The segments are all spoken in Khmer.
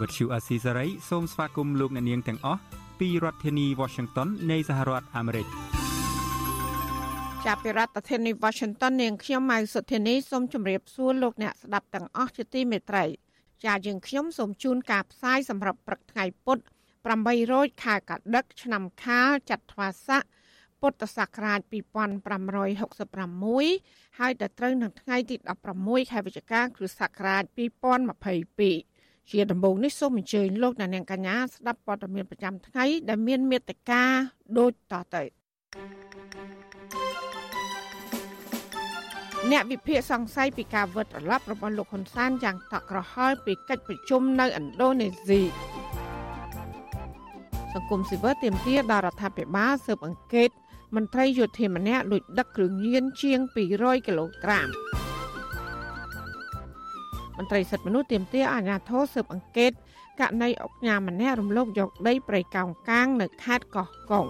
Azizi Serai ជាភាសាខ្មែរ Vuthu Azizi Serai សូមស្វាគមន៍លោកអ្នកនាងទាំងអស់ពីរដ្ឋធានី Washington នៃសហរដ្ឋអាមេរិកចាប់ពីរដ្ឋធានី Washington នាងខ្ញុំម៉ៅសុធានីសូមជម្រាបសួរលោកអ្នកស្ដាប់ទាំងអស់ជាទីមេត្រីចាយើងខ្ញុំសូមជូនការផ្សាយសម្រាប់ព្រឹកថ្ងៃពុទ្ធ8រោចខែកដឹកឆ្នាំខាលចត្វាស័កពុទ្ធសករាជ2566ហើយដល់ត្រូវនឹងថ្ងៃទី16ខែវិច្ឆិកាគ្រិស្តសករាជ2022 ជាដំបូងនេះសូមអញ្ជើញលោកអ្នកនាងកញ្ញាស្ដាប់ព័ត៌មានប្រចាំថ្ងៃដែលមានមេត្តាដូចតទៅអ្នកវិភាគសង្ស័យពីការវិតត្រឡប់របស់លោកហ៊ុនសែនយ៉ាងតក់ក្រហល់ពីកិច្ចប្រជុំនៅឥណ្ឌូនេស៊ីសង្គមស៊ីវិលទាមទារដល់រដ្ឋាភិបាលស៊ើបអង្កេតមន្ត្រីយោធាម្នាក់លួចដឹកគ្រឿងញៀនជាង200គីឡូក្រាមម ន្ត្រីសិទ្ធិមនុស្សទាមទារអាជ្ញាធរស៊ើបអង្កេតករណីអុកញ៉ាម្នាក់រំលោភយកដីព្រៃកោងកាងនៅខេត្តកោះកុង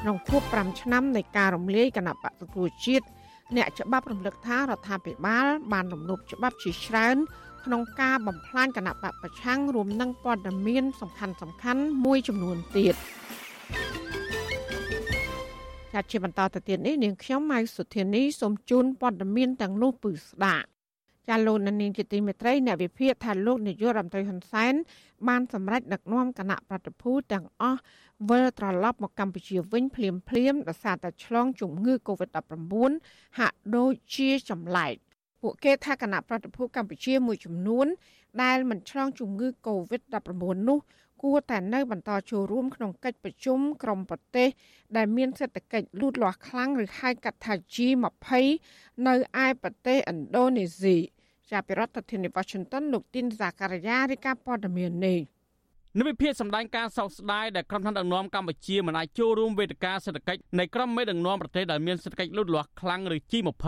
ក្នុងខួប5ឆ្នាំនៃការរំលាយគណៈបកសង្គ្រោះជាតិអ្នកច្បាប់រំលឹកថារដ្ឋាភិបាលបានរំលោភច្បាប់ជាច្រើនក្នុងការបំផ្លាញគណៈបកប្រឆាំងរួមនឹងព័ត៌មានសំខាន់សំខាន់មួយចំនួនទៀត ចាត់ជាបន្តទៅទៀតនេះនាងខ្ញុំម៉ៅសុធានីសូមជូនព័ត៌មានទាំងនោះពឺស្ដាប់ចាលោកនាងជាទីមេត្រីអ្នកវិភាគថាលោកនាយករដ្ឋមន្ត្រីហ៊ុនសែនបានសម្រេចដឹកនាំគណៈប្រតិភូទាំងអស់វិលត្រឡប់មកកម្ពុជាវិញភ្លាមភ្លាមដោយសារតែឆ្លងជំងឺ Covid-19 ហាក់ដូចជាចម្លែកពួកគេថាគណៈប្រតិភូកម្ពុជាមួយចំនួនដែលមិនឆ្លងជំងឺ Covid-19 នោះគួ រតែនៅបន្តចូលរួមក្នុងកិច្ចប្រជុំក្រុមប្រទេស ដែលមានសេដ្ឋកិច្ចលូតលាស់ខ្លាំងឬហៅកាត់ថា G20 នៅឯប្រទេសឥណ្ឌូនេស៊ីចាប់ពីរដ្ឋធានី Washington លោកទីនសាការីយ៉ារាយការណ៍ព័ត៌មាននេះនិវិភាកសម្ដែងការសោកស្ដាយដែលក្រុមថ្នាក់ដឹកនាំកម្ពុជាមិនអាចចូលរួមវេទិកាសេដ្ឋកិច្ចនៃក្រុមមេដឹកនាំប្រទេសដែលមានសេដ្ឋកិច្ចលូតលាស់ខ្លាំងឬ G20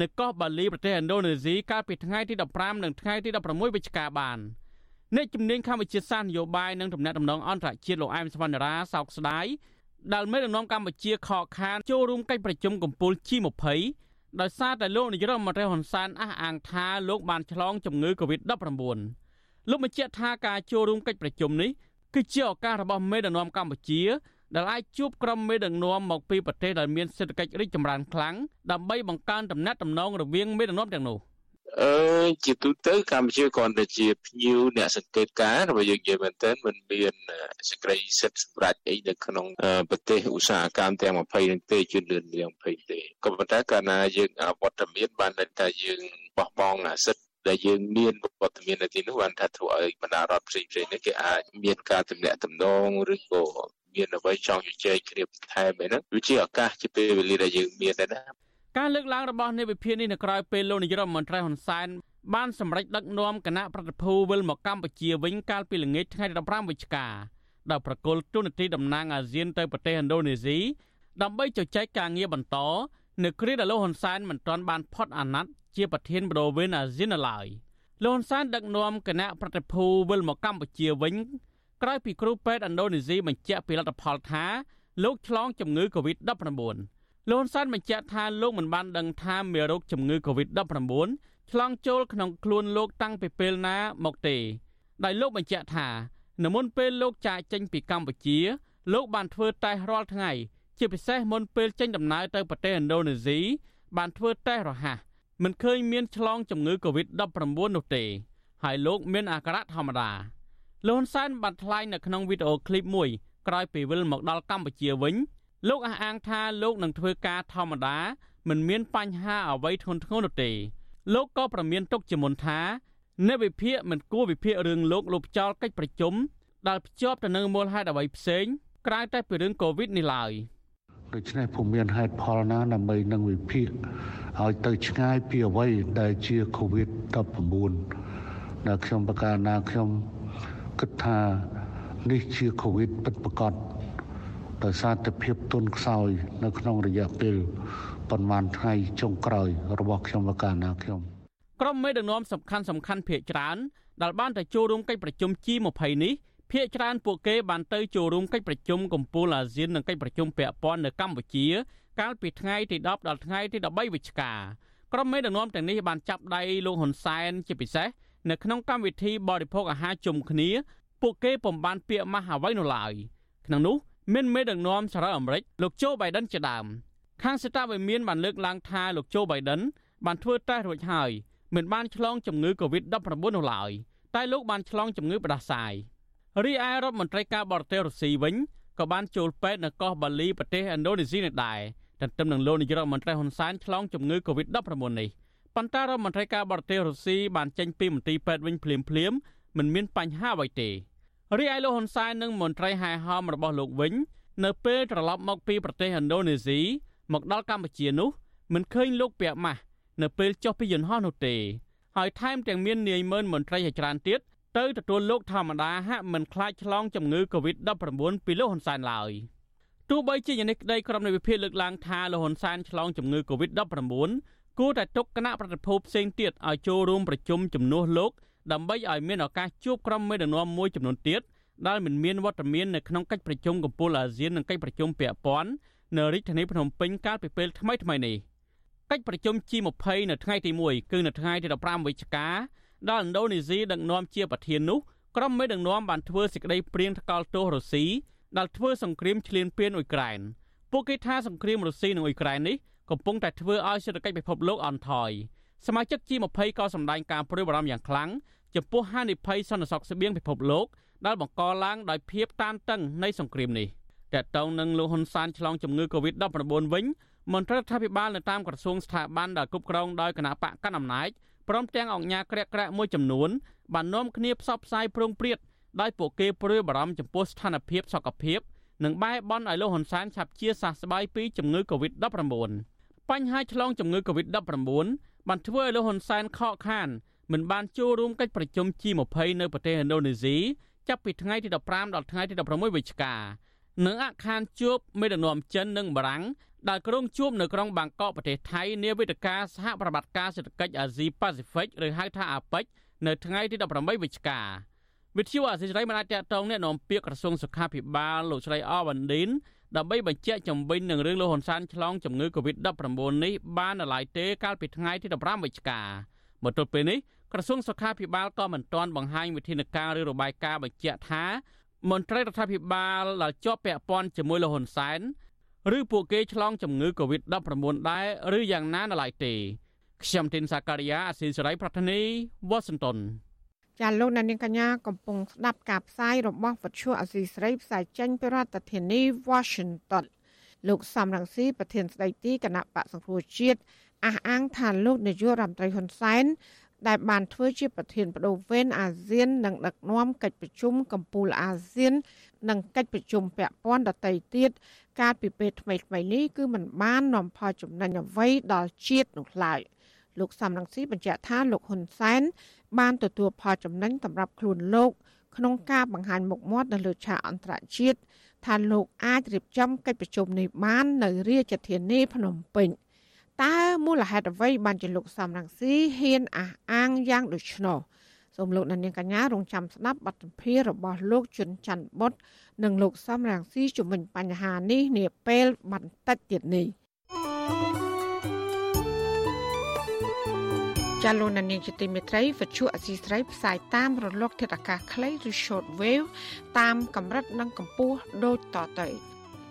នៅកោះបាលីប្រទេសឥណ្ឌូនេស៊ីកាលពីថ្ងៃទី15និងថ្ងៃទី16វិច្ឆិកាបាន អ្នកជំនាញខាងវិទ្យាសាស្ត្រនយោបាយនិងទំនាក់ទំនងអន្តរជាតិលោកអែមសវណ្ណរាសោកស្ដាយដែលមេដឹកនាំកម្ពុជាខកខានចូលរួមកិច្ចប្រជុំកំពូល G20 ដោយសារតែលោកនាយរដ្ឋមន្ត្រីហ៊ុនសែនអះអាងថាលោកបានឆ្លងជំងឺ Covid-19 លោកបញ្ជាក់ថាការចូលរួមកិច្ចប្រជុំនេះគឺជាឱកាសរបស់មេដឹកនាំកម្ពុជាដែលអាចជួបក្រុមមេដឹកនាំមកពីប្រទេសដែលមានសេដ្ឋកិច្ចរីកចម្រើនខ្លាំងដើម្បីបង្កើនទំនាក់ទំនងរវាងមេដឹកនាំទាំងនោះ អឺជាទូទៅកម្ពុជាគ្រាន់តែជាភ្ញៀវអ្នកសង្កេតការណ៍របស់យើងនិយាយមែនទែនមិនមានសេចក្តីសិទ្ធិសម្រេចអីនៅក្នុងប្រទេសឧស្សាហកម្មទាំង20នឹងទេជាលឿនទាំង20ទេក៏ប៉ុន្តែកាលណាយើងវត្តមានបានតែយើងបោះបង់សិទ្ធិដែលយើងមានវត្តមាននៅទីនោះបានថាធ្វើឲ្យបណ្ដារដ្ឋផ្សេងផ្សេងនេះគេអាចមានការទំនាក់ទំនងឬក៏មានអ្វីចង់ជជែកគ្នាបន្ថែមអីហ្នឹងវាជាឱកាសជាពេលវេលាដែលយើងមានដែរណា ការលើកឡើងរបស់នៃវិភាគនេះនៅក្រៅពេលលោកនាយរដ្ឋមន្ត្រីហ៊ុនសែនបានសម្រេចដឹកនាំគណៈប្រតិភូវិលមកកម្ពុជាវិញកាលពីល្ងាចថ្ងៃទី15វិច្ឆិកាដោយប្រកុលទូនាទីតំណាងអាស៊ានទៅប្រទេសឥណ្ឌូនេស៊ីដើម្បីជជែកការងារបន្តនៅគ្រាដែលលោកហ៊ុនសែនមិនទាន់បានផុតអាណត្តិជាប្រធានបដូវវេនអាស៊ាននៅឡើយលោកហ៊ុនសែនដឹកនាំគណៈប្រតិភូវិលមកកម្ពុជាវិញក្រោយពីគ្រូពេទ្យឥណ្ឌូនេស៊ីបញ្ជាក់ពីលទ្ធផលថាលោកឆ្លងជំងឺ Covid-19 លោកហ៊ុនសែនបញ្ជាក់ថាលោកមិនបានដឹងថាមេរោគជំងឺ Covid-19 ឆ្លងចូលក្នុងខ្លួនលោកតាំងពីពេលណាមកទេដោយលោកបញ្ជាក់ថានៅមុនពេលលោកចាកចេញពីកម្ពុជា លោកបានធ្វើតេស្តរាល់ថ្ងៃ ជាពិសេសមុនពេលចេញដំណើរទៅប្រទេសឥណ្ឌូនេស៊ីបានធ្វើតេស្តរហ័សមិនឃើញមានឆ្លងជំងឺ Covid-19 នោះទេ ហើយលោកមានអាការៈធម្មតាលោកហ៊ុនសែនបានថ្លែងនៅក្នុងវីដេអូឃ្លីបមួយក្រោយពីវិលមកដល់កម្ពុជាវិញ លោកអះអាងថាលោកនឹងធ្វើការធម្មតាមិនមានបញ្ហាអ្វីធ្ងន់ធ្ងរនោះទេលោកក៏ប្រមានទុកជាមុនថាអ្នកវិភាគមិនគួរវិភាគរឿងលោកលុបចោលកិច្ចប្រជុំដែលភ្ជាប់ទៅនឹងមូលហេតុអ្វីផ្សេងក្រៅតែពីរឿងកូវីដនេះឡើយដូច្នេះពុំមានហេតុផលណាដើម្បីនឹងវិភាគឲ្យទៅឆ្ងាយពីអ្វីដែលជា COVID-19 ដែលខ្ញុំប្រកាសណាខ្ញុំគិតថានេះជាកូវីដពិតប្រាកដ ដោយសារតែភាពទន់ខ្សោយនៅក្នុងរយៈពេលប៉ុន្មានថ្ងៃចុងក្រោយរបស់ខ្ញុំប្រកាសណាខ្ញុំក្រុមមេដឹកនាំសំខាន់សំខាន់ភាគច្រើនដែលបានទៅចូលរួមកិច្ចប្រជុំ G20 នេះភាគច្រើនពួកគេបានទៅចូលរួមកិច្ចប្រជុំកំពូលអាស៊ាននិងកិច្ចប្រជុំពាក់ព័ន្ធនៅកម្ពុជា កាលពីថ្ងៃទី10ដល់ថ្ងៃទី13វិច្ឆិកាក្រុមមេដឹកនាំទាំងនេះបានចាប់ដៃលោកហ៊ុនសែនជាពិសេសនៅក្នុងកម្មវិធីបរិភោគអាហារជុំគ្នា ពួកគេពុំបានពាក្យម៉ាស់អ្វីនោះឡើយក្នុងនោះ មានមេដឹកនាំសហរដ្ឋអាមេរិកលោកโจ Biden ជាដើមខាងសេតាវិមានបានលើកឡើងថាលោកโจ Biden បានធ្វើតេស្តរួចហើយមិនបានឆ្លងជំងឺ Covid-19 នោះឡើយតែលោកបានឆ្លងជំងឺផ្ដាសាយរីឯរដ្ឋមន្ត្រីការបរទេសរុស្ស៊ីវិញក៏បានចូលពេទ្យនៅកោះបាលីប្រទេសឥណ្ឌូនេស៊ីនេះដែរទន្ទឹមនឹងលោកនាយរដ្ឋមន្ត្រីហ៊ុនសែនឆ្លងជំងឺ Covid-19 នេះប៉ុន្តែរដ្ឋមន្ត្រីការបរទេសរុស្ស៊ីបានចេញពីមន្ទីរពេទ្យវិញភ្លាមភ្លាមមិនមានបញ្ហាអ្វីទេ រីឯលោកហ៊ុនសែននិងមន្ត្រីហែហោមរបស់លោកវិញ នៅពេលត្រឡប់មកពីប្រទេសឥណ្ឌូនេស៊ីមកដល់កម្ពុជានោះមិនឃើញលោកពាក់ម៉ាស់នៅពេលចុះពីយន្តហោះនោះទេ ហើយថែមទាំងមាននាយម៉ឺនមន្ត្រីជាច្រើនទៀតទៅទទួលលោកធម្មតាហាក់មិនខ្លាចឆ្លងជំងឺ Covid-19 ពីលោកហ៊ុនសែនឡើយទោះបីជាយ៉ាងនេះក្តីក្រុមនៃវិភាគលើកឡើងថាលោកហ៊ុនសែនឆ្លងជំងឺ Covid-19 គួរតែទុកគណៈប្រតិភពផ្សេងទៀតឲ្យចូលរួមប្រជុំជំនួសលោក ដើម្បីឲ្យមានឱកាសជួបក្រុមមេដឹកនាំមួយចំនួនទៀតដែលមិនមានវត្តមាននៅក្នុងកិច្ចប្រជុំកំពូលអាស៊ាននិងកិច្ចប្រជុំពាក់ព័ន្ធនៅរាជធានីភ្នំពេញកាលពីពេលថ្មីថ្មីនេះកិច្ចប្រជុំ G20 នៅថ្ងៃទី1គឺនៅថ្ងៃទី15វិច្ឆិកាដែលឥណ្ឌូនេស៊ីដឹកនាំជាប្រធាននោះក្រុមមេដឹកនាំបានធ្វើសេចក្តីព្រៀងថ្កោលទោសរុស្ស៊ីដែលធ្វើសង្គ្រាមឈ្លានពានអ៊ុយក្រែនពួកគេថាសង្គ្រាមរុស្ស៊ីនិងអ៊ុយក្រែននេះកំពុងតែធ្វើឲ្យសេដ្ឋកិច្ចពិភពលោកអន់ថយសមាជិក G20 ក៏សម្ដែងការព្រួយបារម្ភយ៉ាងខ្លាំង ចំពោះហានិភ័យសន្តិសុខស្បៀងពិភពលោកដែលបង្កឡើងដោយភាពតានតឹងនៃសង្គ្រាមនេះតើតើនឹងលោកហ៊ុនសែនឆ្លងជំងឺ Covid-19 វិញមន្ត្រីរដ្ឋាភិបាលនៅតាមក្រសួងស្ថាប័នដែលគ្រប់គ្រងដោយគណៈបកកណ្ដាលអំណាចព្រមទាំងអង្គការក្រាក់ក្រាក់មួយចំនួនបាននាំគ្នាផ្សព្វផ្សាយប្រងព្រាតដោយពួកគេព្រួយបារម្ភចំពោះស្ថានភាពសុខភាពនិងបែបបន់ឲ្យលោកហ៊ុនសែនឆាប់ជាសះស្បើយពីជំងឺ Covid-19 បញ្ហាឆ្លងជំងឺ Covid-19 បានធ្វើឲ្យលោកហ៊ុនសែនខកខាន មិនបានចូលរួមកិច្ចប្រជុំ G20 នៅប្រទេសឥណ្ឌូនេស៊ីចាប់ពីថ្ងៃទី15ដល់ថ្ងៃទី16វិច្ឆិកានិងអាខានជួបមេដឹកនាំចិននិងបារាំងដែលក្រុងជួបនៅក្រុងបាងកកប្រទេសថៃនាវេទិកាសហប្រតិបត្តិការសេដ្ឋកិច្ចអាស៊ីប៉ាស៊ីហ្វិកឬហៅថាអាប៉ិចនៅថ្ងៃទី18វិច្ឆិកាវិទ្យុអាស៊ីសេរីបានអាចតតងអ្នកនាំពាក្យក្រសួងសុខាភិបាលលោកស្រីអវ៉ាន់ឌិនដើម្បីបញ្ជាក់ជំវិញនឹងរឿងលោកហ៊ុនសែនឆ្លងជំងឺ Covid-19 នេះបាននៅឡើយទេកាលពីថ្ងៃទី15វិច្ឆិកាមកទល់ពេលនេះ ក្រសួងសុខាភិបាលក៏មិនទាន់បង្ហាញវិធានការឬរបាយការណ៍បញ្ជាក់ថាមន្ត្រីរដ្ឋាភិបាលដែលជាប់ពាក់ព័ន្ធជាមួយលោកហ៊ុនសែនឬពួកគេឆ្លងជំងឺ Covid-19 ដែរឬយ៉ាងណានៅឡើយទេខ្ញុំទីនសាការីយ៉ាអស៊ីសេរីប្រធានីវ៉ាស៊ីនតោនចាលោកនាងកញ្ញាកំពុងស្ដាប់ការផ្សាយរបស់វិទ្យុអស៊ីសេរីផ្សាយចេញពីរដ្ឋធានី Washington លោកសំរងស៊ីប្រធានស្ដីទីគណៈបកសង្គ្រោះជាតិអះអាងថាលោកនាយករដ្ឋមន្ត្រីហ៊ុនសែន ដែលបានធ្វើជាប្រធានបដូវវេនអាស៊ាននិងដឹកនាំកិច្ចប្រជុំកម្ពុជាអាស៊ាន និងកិច្ចប្រជុំពាក់ព័ន្ធដទៃទៀតកាលពីពេលថ្មីៗនេះគឺมันបាននាំផលចំណេញអ្វីដល់ជាតិនោះឡើយលោកសំរងស៊ីបញ្ជាក់ថាលោកហ៊ុនសែនបានទទួលផលចំណេញសម្រាប់ខ្លួនលោកក្នុងការបង្ហាញមុខមាត់នៅលើឆាកអន្តរជាតិថាលោកអាចរៀបចំកិច្ចប្រជុំនេះបាននៅរាជធានីភ្នំពេញ តើមូលហេតុអ្វីបានជាលោកសំរងស៊ីហ៊ានអះអាងយ៉ាងដូច្នោះសូមលោកនាងកញ្ញារងចាំស្ដាប់បទសម្ភាសន៍របស់លោកជុនច័ន្ទបុតនិងលោកសំរងស៊ីជំវិញបញ្ហានេះនាពេលបន្តិចទៀតនេះចាលោកនាងជាទីមេត្រីវិទ្យុអសីស្រីផ្សាយតាមរលកធាតុអាកាសខ្លីឬ short wave តាមកម្រិតនិងកម្ពស់ដូចតទៅ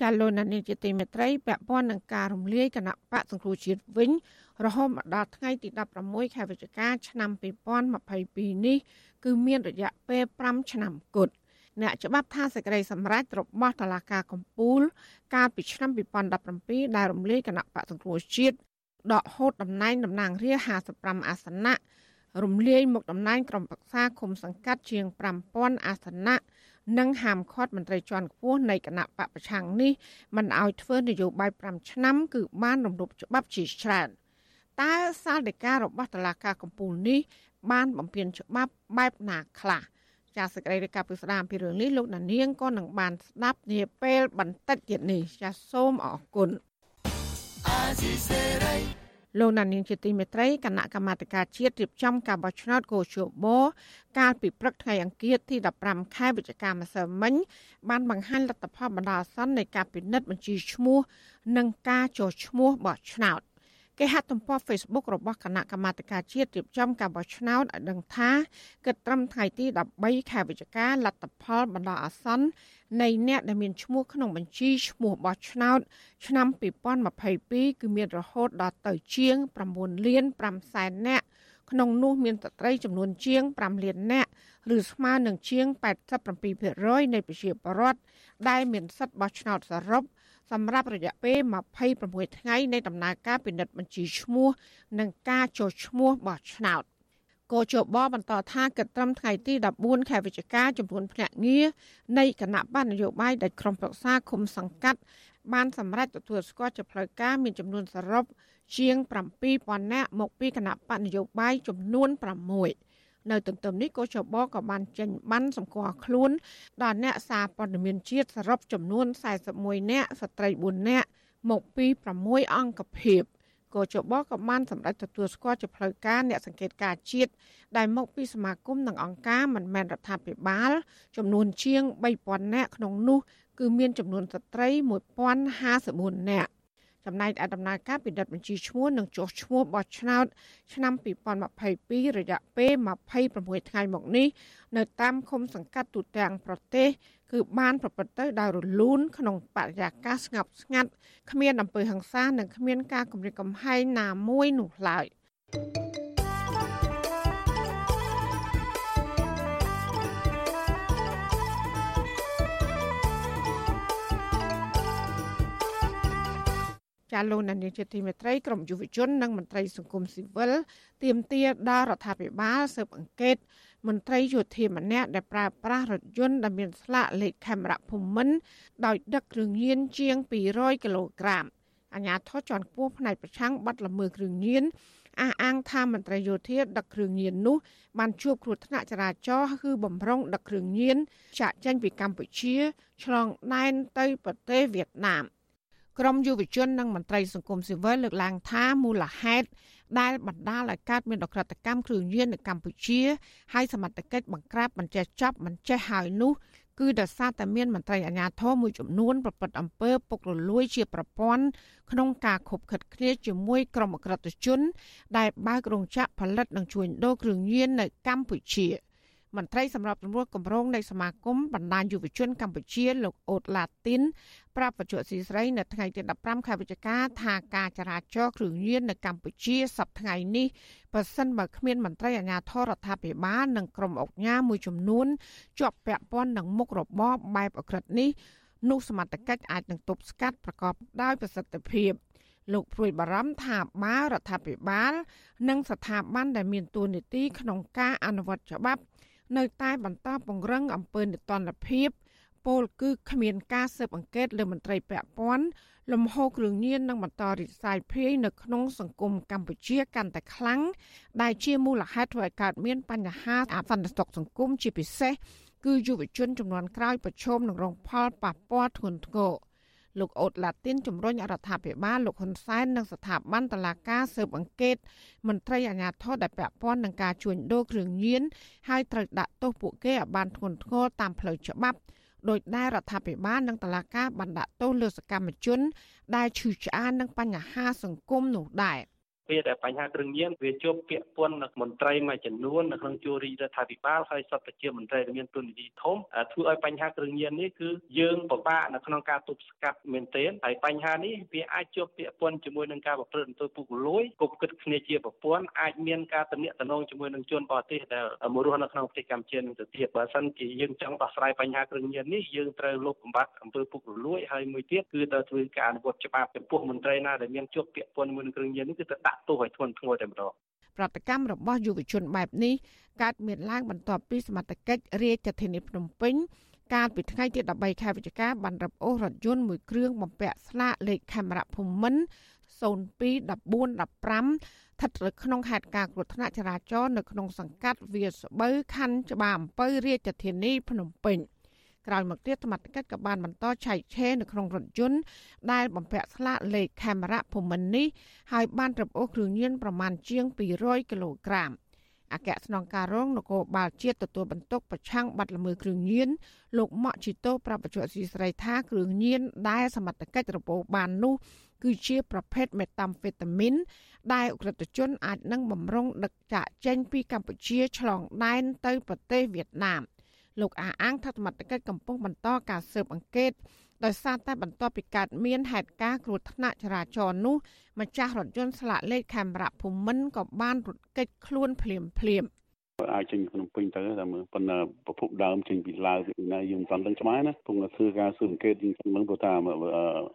ចាលោកនានីជាទីមេត្រីពាក់ព័ន្ធនឹងការរំលាយគណៈបកសង្គ្រោះជាតិវិញរហូតមកដល់ថ្ងៃទី16ខែវិច្ឆិកាឆ្នាំ2022នេះគឺមានរយៈពេល5ឆ្នាំគត់អ្នកច្បាប់ថាសេចក្តីសម្រេចរបស់តុលាការកំពូល កាលពីឆ្នាំ2017ដែលរំលាយគណៈបកសង្គ្រោះជាតិដកហូតតំណែងតំណាងរាស្ត្រ55អាសនៈរំលាយមុខតំណែងក្រុមប្រឹក្សាគុំសង្កាត់ជាង5000អាសនៈ និងហាមឃាត់មន្ត្រីជាន់ខ្ពស់នៃគណៈបកប្រឆាំងនេះមិនឲ្យធ្វើនយោបាយ5ឆ្នាំគឺបានរំលោភច្បាប់ជាច្រើនតើសាលដីការបស់តុលាការកំពូលនេះបានបំពេញច្បាប់បែបណាខ្លះចាសសេចក្តីរាយការណ៍ពីស្ដាមពីរឿងនេះលោកណានៀងក៏នឹងបានស្ដាប់នាពេលបន្តិចទៀតនេះចាសសូមអរគុណ លោកណានៀងជាទីមេត្រីគណៈកម្មាធិការជាតិរៀបចំការបោះឆ្នោតកោជបកាលពីព្រឹកថ្ងៃអង្គារទី15ខែវិច្ឆិកាម្សិលមិញបានបង្ហាញលទ្ធផលបណ្ដោះអាសន្ននៃការពិនិត្យបញ្ជីឈ្មោះ និងការចុះឈ្មោះបោះឆ្នោត។ គេហទំព័រ Facebook របស់គណៈកម្មាធិការជាតិរៀបចំការបោះឆ្នោតឲ្យដឹងថាគិតត្រឹមថ្ងៃទី13ខែវិច្ឆិកាលទ្ធផលបណ្ដោះអាសន្ននៃអ្នកដែលមានឈ្មោះក្នុងបញ្ជីឈ្មោះបោះឆ្នោត ឆ្នាំ2022គឺមានរហូតដល់ទៅជាង9លាន5សែននាក់ក្នុងនោះមានស្ត្រីចំនួនជាង5លាននាក់ឬស្មើនឹងជាង87%នៃប្រជាពលរដ្ឋដែលមានសិទ្ធិបោះឆ្នោតសរុប សម្រាប់រយៈពេល26ថ្ងៃនៃដំណើរការពិនិត្យបញ្ជីឈ្មោះ និងការចុះឈ្មោះបោះឆ្នោតកោជបបន្តថាកិត្តិកម្មថ្ងៃទី14ខែវិច្ឆិកាចំនួនភ្នាក់ងារនៃគណៈបណ្ឌនយោបាយដែលក្រុមប្រឹក្សាគុំសង្កាត់បានសម្រេចទទួលស្គាល់ជាផ្លូវការមានចំនួនសរុបជាង7000នាក់មកពីគណៈបណ្ឌនយោបាយចំនួន6 នៅទន្ទឹមនេះកោចបក៏បានចេញបានសម្គាល់ខ្លួនដល់អ្នកសារព័ត៌មានជាតិសរុបចំនួន41នាក់ស្ត្រី4នាក់មកពី6អង្គភាពកោចបក៏បានសម្រេចទទួលស្គាល់ជាផ្លូវការអ្នកសង្កេតការជាតិដែលមកពីសមាគមនិងអង្គការមិនមែនរដ្ឋាភិបាល ចំនួនជាង3000នាក់ក្នុងនោះគឺមានចំនួនស្ត្រី1054នាក់ ចំណែកឯដំណើរការពិនិត្យបញ្ជីឈ្មោះនិងចុះឈ្មោះបោះឆ្នោតឆ្នាំ2022រយៈពេល26ថ្ងៃមកនេះនៅតាមឃុំសង្កាត់ទូទាំងប្រទេសគឺបានប្រព្រឹត្តទៅដោយរលូនក្នុងបរិយាកាសស្ងប់ស្ងាត់គ្មានអំពើហិង្សានិងគ្មានការគំរាមកំហែងណាមួយនោះឡើយ។ ចាលោកនានីជាទីមេត្រីក្រមយុវជននិងមន្ត្រីសង្គមស៊ីវិលទាមទារដល់រដ្ឋាភិបាលស៊ើបអង្កេតមន្ត្រីយោធាម្នាក់ដែលប្រើប្រាស់រថយន្តដែលមានស្លាកលេខខេមរៈភូមិន្ទដោយដឹកគ្រឿងញៀនជាង200គីឡូក្រាមអាញាធរជាន់ខ្ពស់ផ្នែកប្រឆាំងបាត់ល្មើសគ្រឿងញៀនអះអាងថាមន្ត្រីយោធាដឹកគ្រឿងញៀននោះបានជួបគ្រោះថ្នាក់ចរាចរណ៍គឺបំរុងដឹកគ្រឿងញៀនចាក់ចេញពីកម្ពុជាឆ្លងដែនទៅប្រទេសវៀតណាម ក្រមយុវជននិងមន្ត្រីសង្គមស៊ីវិលលើកឡើងថាមូលហេតុដែលបណ្ដាលឲ្យកើតមានអក្រិតកម្មគ្រឿងញៀននៅកម្ពុជាហើយសមត្ថកិច្ចបង្ក្រាបមិនចេះចប់មិនចេះហើយនោះគឺដោយសារតែមានមន្ត្រីអាជ្ញាធរមួយចំនួនប្រព្រឹត្តអំពើពុករលួយជាប្រព័ន្ធក្នុងការខົບខិតគ្នាជាមួយក្រុមអក្រិតជន ដែលបើករោងចក្រផលិតនិងជួញដូរគ្រឿងញៀននៅកម្ពុជា។ មន្ត្រីសម្របសម្រួលគម្រោងនៃសមាគមបណ្ដាញយុវជនកម្ពុជាលោកអូតឡាទីនប្រាប់បច្ចុប្បន្នស៊ីស្រីនៅថ្ងៃទី15ខែវិច្ឆិកាថាការចរាចរណ៍គ្រឿងញៀននៅកម្ពុជាសប្តាហ៍នេះបើសិនបើគ្មានមន្ត្រីអាជ្ញាធររដ្ឋាភិបាលនិងក្រុមអង្គការមួយចំនួនជាប់ពាក់ព័ន្ធនឹងមុខរបរបែបអក្រិតនេះនោះសមត្ថកិច្ចអាចនឹងទប់ស្កាត់ប្រកបដោយប្រសិទ្ធភាពលោកព្រួយបារម្ភថាបើរដ្ឋាភិបាល និងស្ថាប័នដែលមានតួនាទីក្នុងការអនុវត្តច្បាប់ នៅតែបន្តពង្រឹងអំពើនិទានភាពពលគឺគ្មានការស៊ើបអង្កេតលើមន្ត្រីពាក់ព័ន្ធលំហូរគ្រឿងញៀននឹងបន្តរិះសាយភាយនៅក្នុងសង្គមកម្ពុជាកាន់តែខ្លាំងដែលជាមូលហេតុធ្វើឲ្យកើតមានបញ្ហាអសន្តិសុខសង្គមជាពិសេសគឺយុវជនចំនួនក្រោយប្រឈមនឹងរងផលប៉ះពាល់ធ្ងន់ធ្ងរ លោកអូតឡាទីនជំរុញរដ្ឋាភិបាលលោកហ៊ុនសែននិងស្ថាប័នតុលាការស៊ើបអង្កេតមន្ត្រីអាជ្ញាធរដែលពាក់ព័ន្ធនឹងការជួញដូរគ្រឿងញៀនហើយត្រូវដាក់ទោសពួកគេឲ្យបានធ្ងន់ធ្ងរតាមផ្លូវច្បាប់ដោយដែលរដ្ឋាភិបាលនិងតុលាការបានដាក់ទោសលើសកម្មជន ដែលឈឺឆ្អាលនឹងបញ្ហាសង្គមនោះដែរ។ ពេលដែលបញ្ហាគ្រឿងញៀនវាជាប់ពាក់ព័ន្ធនឹងមន្ត្រីមួយចំនួននៅក្នុងជួររាជរដ្ឋាភិបាលហើយសពជាមន្ត្រីដែលមានទុននីតិធំធ្វើឲ្យបញ្ហាគ្រឿងញៀននេះគឺយើងពិបាកនៅក្នុងការទប់ស្កាត់មែនទែនហើយបញ្ហានេះវាអាចជាប់ពាក់ព័ន្ធជាមួយនឹងការប្រព្រឹត្តអំពើពុករលួយគប់គិតគ្នាជាប្រព័ន្ធអាចមានការតំណែងតំណងជាមួយនឹងជនបរទេសដែលមករស់នៅក្នុងប្រទេសកម្ពុជានឹងទៅទៀតបើសិនជាយើងចង់ដោះស្រាយបញ្ហាគ្រឿងញៀននេះយើងត្រូវលុបបំបាត់អំពើពុករលួយហើយមួយទៀតគឺត្រូវធ្វើការអនុវត្តច្បាប់ចំពោះមន្ត្រីណាដែលមានជាប់ពាក់ព័ន្ធជាមួយនឹងគ្រឿងញៀននេះគឺទៅដាក់ទោសឲ្យធ្ងន់ធ្ងរតែម្ដងប្រតិកម្មរបស់យុវជនបែបនេះកើតមានឡើងបន្ទាប់ពីសមត្ថកិច្ចរាជធានីភ្នំពេញកាលពីថ្ងៃទី13ខែវិច្ឆិកាបានរឹបអូសរថយន្តមួយគ្រឿងបំពាក់ស្លាកលេខខេមរៈភូមិន្ទ021415ស្ថិតនៅក្នុងហេតុការណ៍គ្រោះថ្នាក់ចរាចរណ៍នៅក្នុងសង្កាត់វាស្បូវខណ្ឌច្បារអំពៅរាជធានីភ្នំពេញ។ ក្រោយមកទៀតសមត្ថកិច្ចក៏បានបន្តឆែកឆេរនៅក្នុងរថយន្តដែលបំពាក់ស្លាកលេខខេមរៈភូមិន្ទនេះហើយបានត្រឹមអូសគ្រឿងញៀនប្រមាណជាង200គីឡូក្រាមអគ្គស្នងការរងនគរបាលជាតិទទួលបន្ទុកប្រឆាំងបាត់ល្មើសគ្រឿងញៀនលោកម៉ាក់ជីតូប្រាប់បច្ចុប្បន្នស៊ីស្រីថាគ្រឿងញៀនដែលសមត្ថកិច្ចរពោបាននោះគឺជាប្រភេទមេតាំហ្វេតាមីនដែលអ ுக ្រិតជនអាចនឹងបំរុងដឹកចាកចេញពីកម្ពុជាឆ្លងដែនទៅប្រទេសវៀតណាម លោកអាអាងថាសមត្ថកិច្ចកំពុងបន្តការស៊ើបអង្កេតដោយសារតែបន្ទាប់ពីកើតមានហេតុការណ៍គ្រោះថ្នាក់ចរាចរណ៍នោះម្ចាស់រថយន្តស្លាកលេខខេមរៈភូមិន្ទក៏បានរត់គេចខ្លួនភ្លាមភ្លាមអាចចេញភ្នំពេញទៅតែមើលប៉ុន្តែប្រភពដើមចេញពីឡាវពីណាយើងមិនដឹងច្បាស់ណាពុំតែធ្វើការស៊ើបអង្កេតយើងមិនព្រោះថា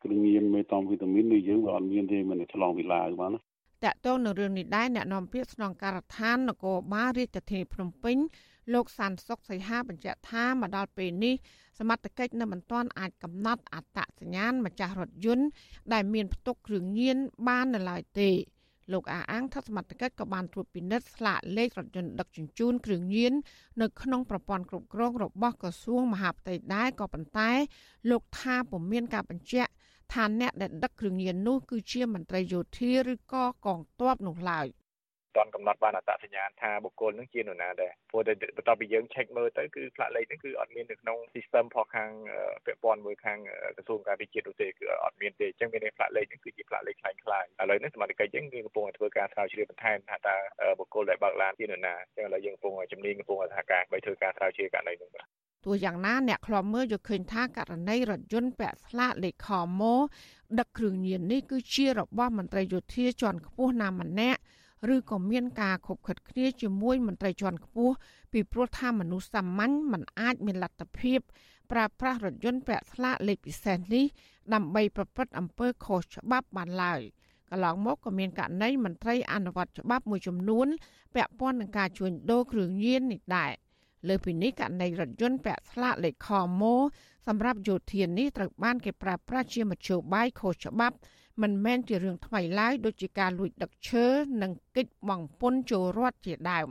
គ្រឿងញៀនមេតាំវីតាមីននេះយើងវាអត់មានទេមិនឆ្លងពីឡាវបានណាតកតងនៅរឿងនេះដែរអ្នកនាំពាក្យស្នងការដ្ឋាននគរបាលរាជធានីភ្នំពេញ លោកសានសុកសីហាបញ្ជាក់ថាមកដល់ពេលនេះសមត្ថកិច្ចនៅមិនទាន់អាចកំណត់អត្តសញ្ញាណម្ចាស់រថយន្តដែលមានផ្ទុកគ្រឿងញៀនបាននៅឡើយទេលោកអាអាងថាសមត្ថកិច្ចក៏បានត្រួតពិនិត្យស្លាកលេខរថយន្តដឹកជញ្ជូនគ្រឿងញៀននៅក្នុងប្រព័ន្ធគ្រប់គ្រងរបស់ក្រសួងមហាផ្ទៃដែរក៏ប៉ុន្តែ លោកថាពុំមានការបញ្ជាក់ថាអ្នកដែលដឹកគ្រឿងញៀននោះគឺជាមន្ត្រីយោធាឬក៏កងទ័ពនោះឡើយ។ ទាន់កំណត់បានអត្តសញ្ញាណថាបុគ្គលនឹងជានរណាដែរព្រោះតែបន្ទាប់ពីយើង check មើលទៅគឺផ្លាកលេខហ្នឹងគឺអត់មាននៅក្នុង system ផខាងពាក់ព័ន្ធមួយខាងក្រសួងការពារជាតិនោះទេគឺអត់មានទេអញ្ចឹងមានផ្លាកលេខហ្នឹងគឺជាផ្លាកលេខខ្លាំងខ្លាយឥឡូវនេះសមាជិកយើងគឺកំពុងធ្វើការស្រាវជ្រាវបន្ថែមថាតើបុគ្គលដែលបើកឡានជានរណាអញ្ចឹងឥឡូវយើងកំពុងជំនាញកំពុងសហការដើម្បីធ្វើការស្រាវជ្រាវករណីនោះបាទទោះយ៉ាងណាអ្នកខ្លាំមើលយកឃើញថាករណីរថយន្តពាក់ស្លាកលេខខម៉ូដឹកគ្រឿងញៀននេះគឺជារបស់មន្ត្រីយោធាជាន់ខ្ពស់ណាម្នាក់ ឬក៏មានការខົບខិតគ្នាជាមួយមន្ត្រីជាន់ខ្ពស់ពីព្រោះថាមនុស្សសាមញ្ញមិនអាចមានលទ្ធភាពប្រើប្រាស់រថយន្តពាក់ស្លាកលេខពិសេសនេះដើម្បីប្រព្រឹត្តអំពើខុសច្បាប់បានឡើយកន្លងមកក៏មានករណីមន្ត្រីអនុវត្តច្បាប់មួយចំនួនពាក់ព័ន្ធនឹងការជួញដូរគ្រឿងញៀននេះដែរលើពីនេះករណីរថយន្តពាក់ស្លាកលេខខម៉ូសម្រាប់យោធានេះត្រូវបានគេប្រើប្រាស់ជាមធ្យោបាយខុសច្បាប់ មិនមែនជារឿងថ្មីឡើយដូចជាការលួចដឹកឈើនិងកិច្ចបង់ពន្ធចូលរដ្ឋជាដើម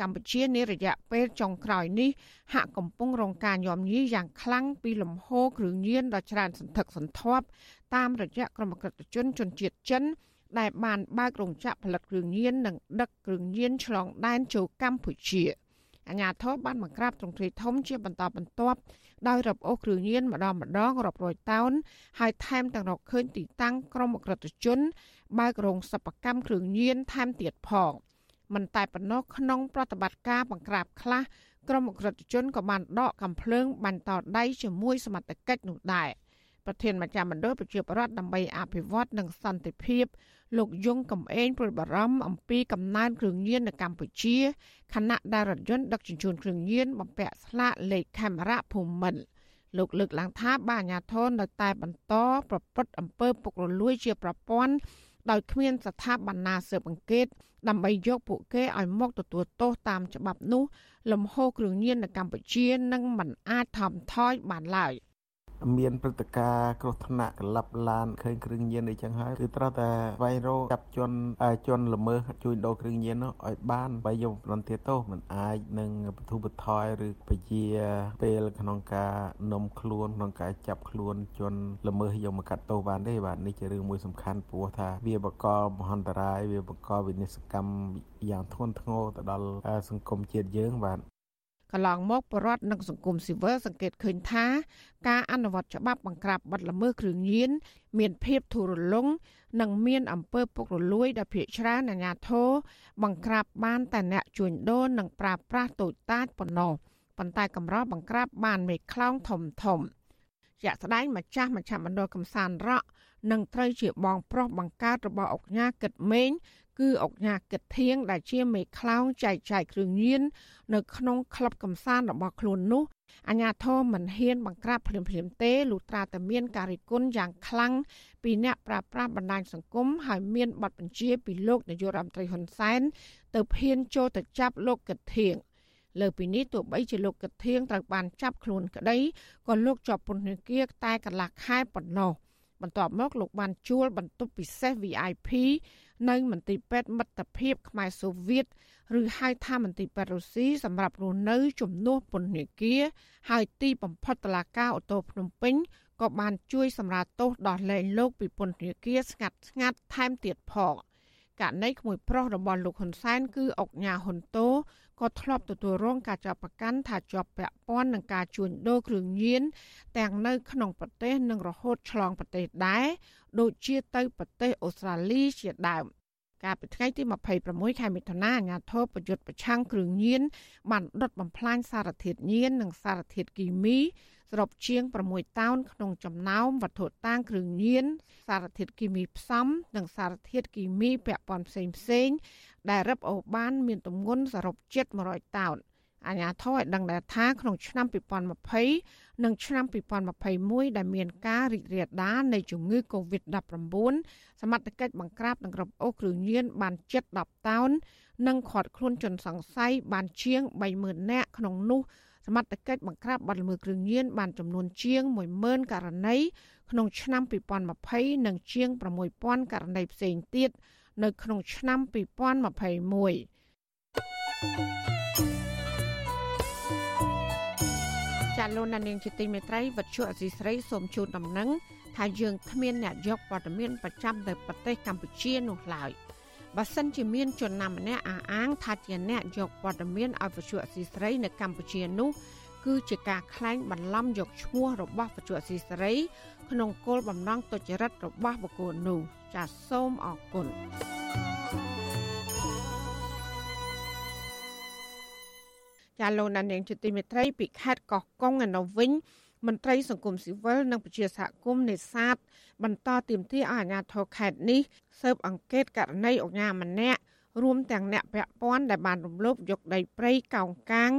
កម្ពុជានារយៈពេលចុងក្រោយនេះហាក់កំពុងរងការញោមញីយ៉ាងខ្លាំងពីលំហូរគ្រឿងញៀនដ៏ច្រើនសន្ធឹកសន្ធាប់តាមរយៈក្រុមក្រិតជនជនជាតិចិនដែលបានបើករោងចក្រផលិតគ្រឿងញៀននិងដឹកគ្រឿងញៀនឆ្លងដែនចូលកម្ពុជា អាញាធរបានបង្ក្រាបទ្រង់ទ្រាយធំជាបន្តបន្ទាប់ដោយរឹបអូសគ្រឿងញៀនម្ដងម្ដងរាប់រយតោនហើយថែមទាំងរកឃើញទីតាំងក្រុមអក្រិតជន បើករោងសិប្បកម្មគ្រឿងញៀនថែមទៀតផងមិនតែប៉ុណ្ណោះក្នុងប្រតិបត្តិការបង្ក្រាបខ្លះក្រុមអក្រិតជនក៏បានដកកំភ្លើងបាញ់តដៃជាមួយសមត្ថកិច្ចនោះដែរ ប្រធានមជ្ឈមណ្ឌលប្រជាប្រដ្ឋដើម្បីអភិវឌ្ឍនិងសន្តិភាពលោកយងកំឯងព្រួយបារម្ភអំពីកំណើនគ្រឿងញៀននៅកម្ពុជាខណៈដែលរថយន្តដឹកជញ្ជូនគ្រឿងញៀនបំពាក់ស្លាកលេខខេមរៈភូមិន្ទលោកលើកឡើងថាបាអាញាធននៅតែបន្តប្រព្រឹត្តអំពើពុករលួយជាប្រព័ន្ធដោយគ្មានស្ថាប័នណាស៊ើបអង្កេតដើម្បីយកពួកគេឲ្យមកទទួលទោសតាមច្បាប់នោះលំហូរគ្រឿងញៀននៅកម្ពុជានឹងមិនអាចថមថយបានឡើយ។ មានព្រឹត្តិការណ៍គ្រោះថ្នាក់កលាប់ឡានឃើញគ្រឿងញៀនអីចឹងហើយគឺត្រូវតែស្វែងរកចាប់ជនជនល្មើសជួយដូរគ្រឿងញៀននោះឲ្យបានបើយកប្រន្ទាទោសមិនអាចនឹងបទុបថយឬពជាពេលក្នុងការនំខ្លួនក្នុងការចាប់ខ្លួនជនល្មើសយកមកកាត់ទោសបានទេបាទនេះជារឿងមួយសំខាន់ព្រោះថាវាបកលមហន្តរាយវាបកលវិនិស្សកម្មយ៉ាងធ្ងន់ធ្ងរទៅដល់សង្គមជាតិយើងបាទ កន្លងមកបរដ្ឋនិងសង្គមស៊ីវិលសង្កេតឃើញថា ការអនុវត្តច្បាប់បង្ក្រាបបទល្មើសគ្រឿងញៀនមានភាពធូររលុងនិងមានអំពើពុករលួយដែលភាគច្រើនអាជ្ញាធរបង្ក្រាបបានតែអ្នកជួញដូរនិងប្រើប្រាស់តូចតាចប៉ុណ្ណោះប៉ុន្តែកម្របង្ក្រាបបានមេខ្លោងធំធំជាក់ស្ដែងម្ចាស់មជ្ឈមណ្ឌលកំសាន្តរក់និងត្រូវជាបងប្រុសបង្កើតរបស់អុកញ៉ាគិតមេង គឺអុកញ៉ាគិតធៀងដែលជាមេខ្លោងចែកចាយគ្រឿងញៀននៅក្នុងក្លឹបកំសាន្តរបស់ខ្លួននោះអាញាធមមិនហ៊ានបង្ក្រាបភ្លាមភ្លាមទេលុះត្រាតែមានការរិះគន់យ៉ាងខ្លាំងពីអ្នកប្រាស្រ័យបណ្ដាញសង្គមហើយមានបទបញ្ជាពីលោកនាយករដ្ឋមន្ត្រីហ៊ុនសែនទៅភៀនចូលទៅចាប់លោកកឹកធៀងលើពីនេះទោះបីជាលោកកឹកធៀងត្រូវបានចាប់ខ្លួនក្តីក៏លោកជាប់ពន្ធនាគារតែកន្លះខែប៉ុណ្ណោះបន្ទាប់មកលោកបានជួលបន្ទប់ពិសេស VIP នៅមន្ទីរពេទ្យមិត្តភាពខ្មែរសូវៀតឬហៅថាមន្ទីរពេទ្យរុស្ស៊ីសម្រាប់រស់នៅជំនួសពន្ធនាគារហើយទីបំផុតតឡាការអូតូភ្នំពេញក៏បានជួយសម្រាលទោសដោះលែងលោកពីពន្ធនាគារស្ងាត់ស្ងាត់ថែមទៀតផង ករណីក្មួយប្រុសរបស់លោកហ៊ុនសែនគឺអុកញ៉ាហ៊ុនតូក៏ធ្លាប់ទទួលរងការចាប់ប្រកាន់ថាជាប់ពាក់ព័ន្ធនឹងការជួញដូរគ្រឿងញៀនទាំងនៅក្នុងប្រទេសនិងរហូតឆ្លងប្រទេសដែរដូចជាទៅប្រទេសអូស្ត្រាលីជាដើម កាលពីថ្ងៃទី26ខែមិថុនាអាជ្ញាធរប្រយុទ្ធប្រឆាំងគ្រឿងញៀនបានដុតបំផ្លាញសារធាតុញៀននិងសារធាតុគីមីសរុបជាង6តោនក្នុងចំណោមវត្ថុតាងគ្រឿងញៀនសារធាតុគីមីផ្សំនិងសារធាតុគីមីពាក់ព័ន្ធផ្សេងផ្សេងដែលរឹបអូសបានមានទម្ងន់សរុបជិត100តោន អាជ្ញាធរឲ្យដឹងដែរថាក្នុងឆ្នាំ2020និងឆ្នាំ2021ដែលមានការរីករាលដាលនៃជំងឺ Covid-19 សមត្ថកិច្ចបង្ក្រាបនិងរឹបអូសគ្រឿងញៀនបានជិត10តោននិងឃាត់ខ្លួនជនសង្ស័យបានជាង30000នាក់ក្នុងនោះសមត្ថកិច្ចបង្ក្រាបបទល្មើសគ្រឿងញៀនបានចំនួនជាង10000ករណីក្នុងឆ្នាំ2020និងជាង6000ករណីផ្សេងទៀតនៅក្នុងឆ្នាំ2021 លោកនាងជាទីមេត្រីវັດឈុអសីស្រីសូមជូនដំណឹងថាយើងគ្មានអ្នកយកព័ត៌មានប្រចាំទៅប្រទេសកម្ពុជានោះឡើយបើសិនជាមានជនណាម្នាក់អះអាងថាជាអ្នកយកព័ត៌មានឲ្យវិទ្យុអសីស្រីនៅកម្ពុជានោះគឺជាការក្លែងបន្លំយកឈ្មោះរបស់វិទ្យុអសីស្រីក្នុងគោលបំណងទុច្ចរិតរបស់បុគ្គលនោះចាសសូមអរគុណ ចាលោកណានៀងជាទីមេត្រីពីខេត្តកោះកុងឯនោះវិញមន្ត្រីសង្គមស៊ីវិលនិងប្រជាសហគមន៍នេសាទបន្តទាមទារឲ្យអាជ្ញាធរខេត្តនេះស៊ើបអង្កេតករណីអញ្ញាម្នាក់រួមទាំងអ្នកពាក់ព័ន្ធដែលបានរំលោភយកដីព្រៃកោងកាង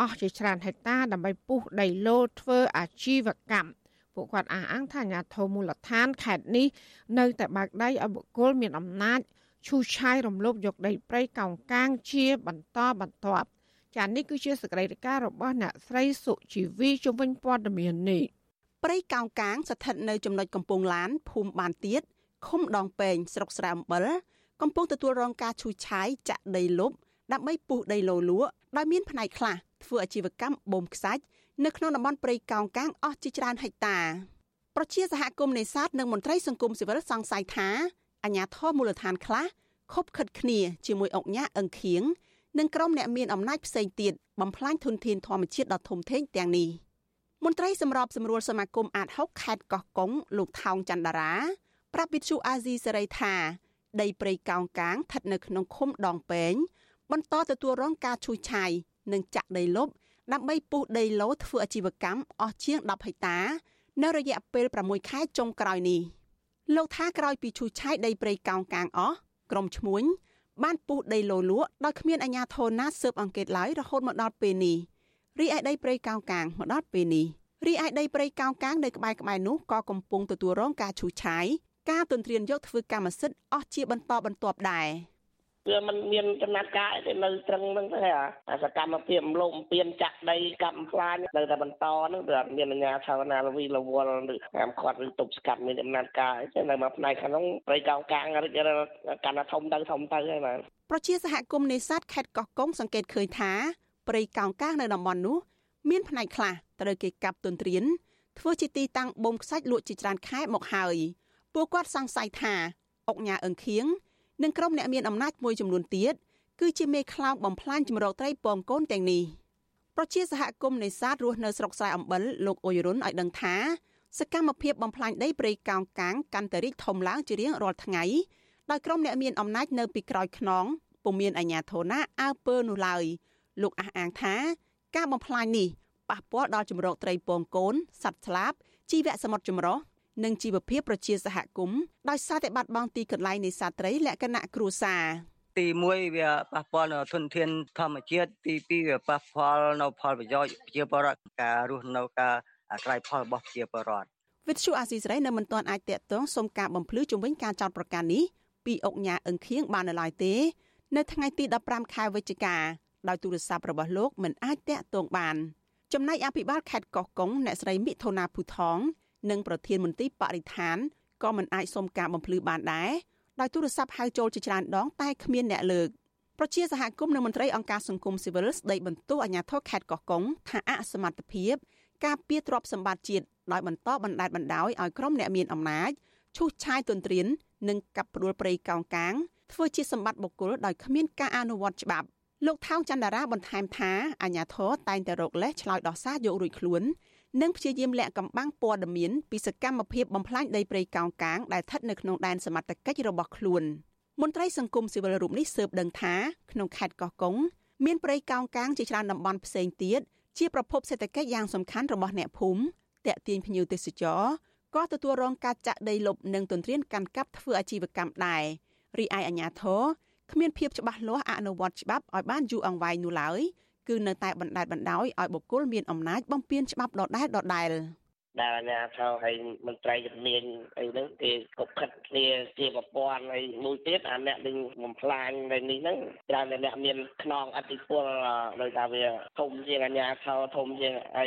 អស់ជាច្រើនហិកតាដើម្បីពុះដីឡូធ្វើអាជីវកម្មពួកគាត់អះអាងថាអាជ្ញាធរមូលដ្ឋានខេត្តនេះនៅតែបើកដៃឲ្យបុគ្គលមានអំណាចឈូសឆាយរំលោភយកដីព្រៃកោងកាងជាបន្តបន្ទាប់ ចានេះគឺជាសកម្មភាពរបស់អ្នកស្រីសុជីវីជំនាញព័ត៌មាននេះព្រៃកោងកាងស្ថិតនៅចំណុចកំពង់ឡានភូមិបានទៀតឃុំដងពេងស្រុកស្រែអំបិលកំពុងទទួលរងការឈូសឆាយចាក់ដីលុបដើម្បីពុះដីឡូលក់ដោយមានផ្នែកខ្លះធ្វើអាជីវកម្មបូមខ្សាច់នៅក្នុងតំបន់ព្រៃកោងកាងអស់ជាច្រើនហិកតាប្រជាសហគមន៍នេសាទនិងមន្ត្រីសង្គមស៊ីវិលសង្ស័យថាអាញាធរមូលដ្ឋានខ្លះខົບខិតគ្នាជាមួយអង្គញាអឹងខៀង និងក្រុមអ្នកមានអំណាចផ្សេងទៀតបំផ្លាញធនធានធម្មជាតិដ៏ធំធេងទាំងនេះមន្ត្រីសម្របសម្រួលសមាគមអាត6ខេត្តកោះកុងលោកថោងច័ន្ទរាប្រាប់វិទ្យុអាស៊ីសេរីថាដីព្រៃកោងកាងស្ថិតនៅក្នុងឃុំដងពេងបន្តទទួលរងការឈូសឆាយនិងចាក់ដីលុបដើម្បីពុះដីឡូធ្វើអាជីវកម្មអស់ជាង10ហិកតា នៅរយៈពេល6ខែចុងក្រោយនេះលោកថាក្រោយពីឈូសឆាយដីព្រៃកោងកាងអស់ក្រុមឈ្មួញ បានពុះដីឡូលក់ដោយគ្មានអាជ្ញាធរណាស៊ើបអង្កេតឡើយរហូតមកដល់ពេលនេះរីឯដីព្រៃកោងកាងមកដល់ពេលនេះរីឯដីព្រៃកោងកាងនៅក្បែរក្បែរនោះក៏កំពុងទទួលរងការឈូសឆាយការទន្ទ្រានយកធ្វើកម្មសិទ្ធិអស់ជាបន្តបន្ទាប់ដែរ វាมันមានចំណាត់ការអីនៅត្រឹងហ្នឹងទេអាសកម្មភាពរំលោភបំពានចាក់ដីកម្មផ្លាញនៅតែបន្តហ្នឹងវាអត់មានអាជ្ញាធរណាលវីលវល់ឬហាមឃាត់ឬទប់ស្កាត់មានចំណាត់ការអីទេនៅមកផ្នែកខាងហ្នឹងប្រៃកោងកាងរិចកាន់តែធំទៅធំទៅហើយបាទប្រជាសហគមន៍នេសាទខេត្តកោះកុងសង្កេតឃើញថាព្រៃកោងកាងនៅតំបន់នោះមានផ្នែកខ្លះត្រូវគេកាប់ទន្ទ្រានធ្វើជាទីតាំងបូមខ្សាច់លក់ជាច្រើនខែមកហើយពួកគាត់សង្ស័យថាអុកញ៉ាអឹងខៀង និងក្រុមអ្នកមានអំណាចមួយចំនួនទៀតគឺជាមេខ្លោងបំផ្លាញចម្រោកត្រីពងកូនទាំងនេះប្រជាសហគមន៍នេសាទរស់នៅស្រុកស្រែអំបិលលោកអ៊ុយរុនឲ្យដឹងថាសកម្មភាពបំផ្លាញដីព្រៃកោងកាងកាន់តែរីកធំឡើងជារៀងរាល់ថ្ងៃដោយក្រុមអ្នកមានអំណាចនៅពីក្រោយខ្នងពុំមានអាជ្ញាធរណាអើពើនោះឡើយលោកអះអាងថា ការបំផ្លាញនេះប៉ះពាល់ដល់ជំរកត្រីពងកូនសត្វស្លាបជីវៈសមុទ្រចម្រុះ និងជីវភាពប្រជាសហគមន៍ដោយសារតែបាត់បង់ទីកន្លែងនេសាទត្រីលក្ខណៈគ្រួសារទី1វាប៉ះពាល់នៅធនធានធម្មជាតិទី2វាប៉ះពាល់នៅផលប្រយោជន៍ប្រជាពលរដ្ឋការរស់នៅការអាស្រ័យផលរបស់ប្រជាពលរដ្ឋវិទ្យុអាស៊ីសេរីនៅមិនទាន់អាចតាក់ទងសុំការបំភ្លឺជំវិញការចោទប្រកាន់នេះពីអុកញ៉ាអឹងខៀងបាននៅឡើយទេ នៅថ្ងៃទី15ខែវិច្ឆិកាដោយទូរស័ព្ទរបស់លោកមិនអាចតាក់ទងបានចំណែកអភិបាលខេត្តកោះកុងអ្នកស្រីមិថុនាភូថង និងប្រធានមន្ត្រីបរិស្ថានក៏មិនអាចសុំការបំភ្លឺបានដែរដោយទូរស័ព្ទហៅចូលជាច្រើនដងតែគ្មានអ្នកលើកប្រជាសហគមន៍និងមន្ត្រីអង្គការសង្គមស៊ីវិលស្ដីបន្ទោសអាជ្ញាធរខេត្តកោះកុងថាអសមត្ថភាពការពារទ្រព្យសម្បត្តិជាតិដោយបន្តបណ្តែតបណ្តោយឲ្យក្រុមអ្នកមានអំណាចឈូសឆាយទន្ទ្រាននិងកាប់ផ្ដួលព្រៃកោងកាងធ្វើជាសម្បត្តិបុគ្គលដោយគ្មានការអនុវត្តច្បាប់លោកថោងចន្ទរាបន្ថែមថាអាញាធរតែងតែរកលេសឆ្លើយដោះសារយករួចខ្លួន និងព្យាយាមលាក់កំបាំងព័ត៌មានពីសកម្មភាពបំផ្លាញដីព្រៃកោងកាងដែលស្ថិតនៅក្នុងដែនសមត្ថកិច្ចរបស់ខ្លួនមន្ត្រីសង្គមស៊ីវិលរូបនេះស៊ើបដឹងថាក្នុងខេត្តកោះកុងមានព្រៃកោងកាងជាច្រើនតំបន់ផ្សេងទៀតជាប្រភពសេដ្ឋកិច្ចយ៉ាងសំខាន់របស់អ្នកភូមិតាក់ទាញភ្ញៀវទេសចរក៏ទទួលរងការចាក់ដីលុបនិងទន្ទ្រានកាន់កាប់ធ្វើអាជីវកម្មដែររីឯអាជ្ញាធរគ្មានភាពច្បាស់លាស់អនុវត្តច្បាប់ឲ្យបានយូរអង្វែងនោះឡើយ គឺនៅតែបណ្តែតបណ្តោយឲ្យបុគ្គលមានអំណាចបំពានច្បាប់ដដែលដដែល។ដែលអាញាធរហើយមន្ត្រីជំនាញអីហ្នឹងគេកុកខិតគ្នាជាប្រព័ន្ធហើយមួយទៀតអាអ្នកនឹងបំផ្លាញនៅនេះហ្នឹងច្រើនតែអ្នកមានខ្នងអធិពលដោយថាវាធំជាងអាញាធរធំជាងអី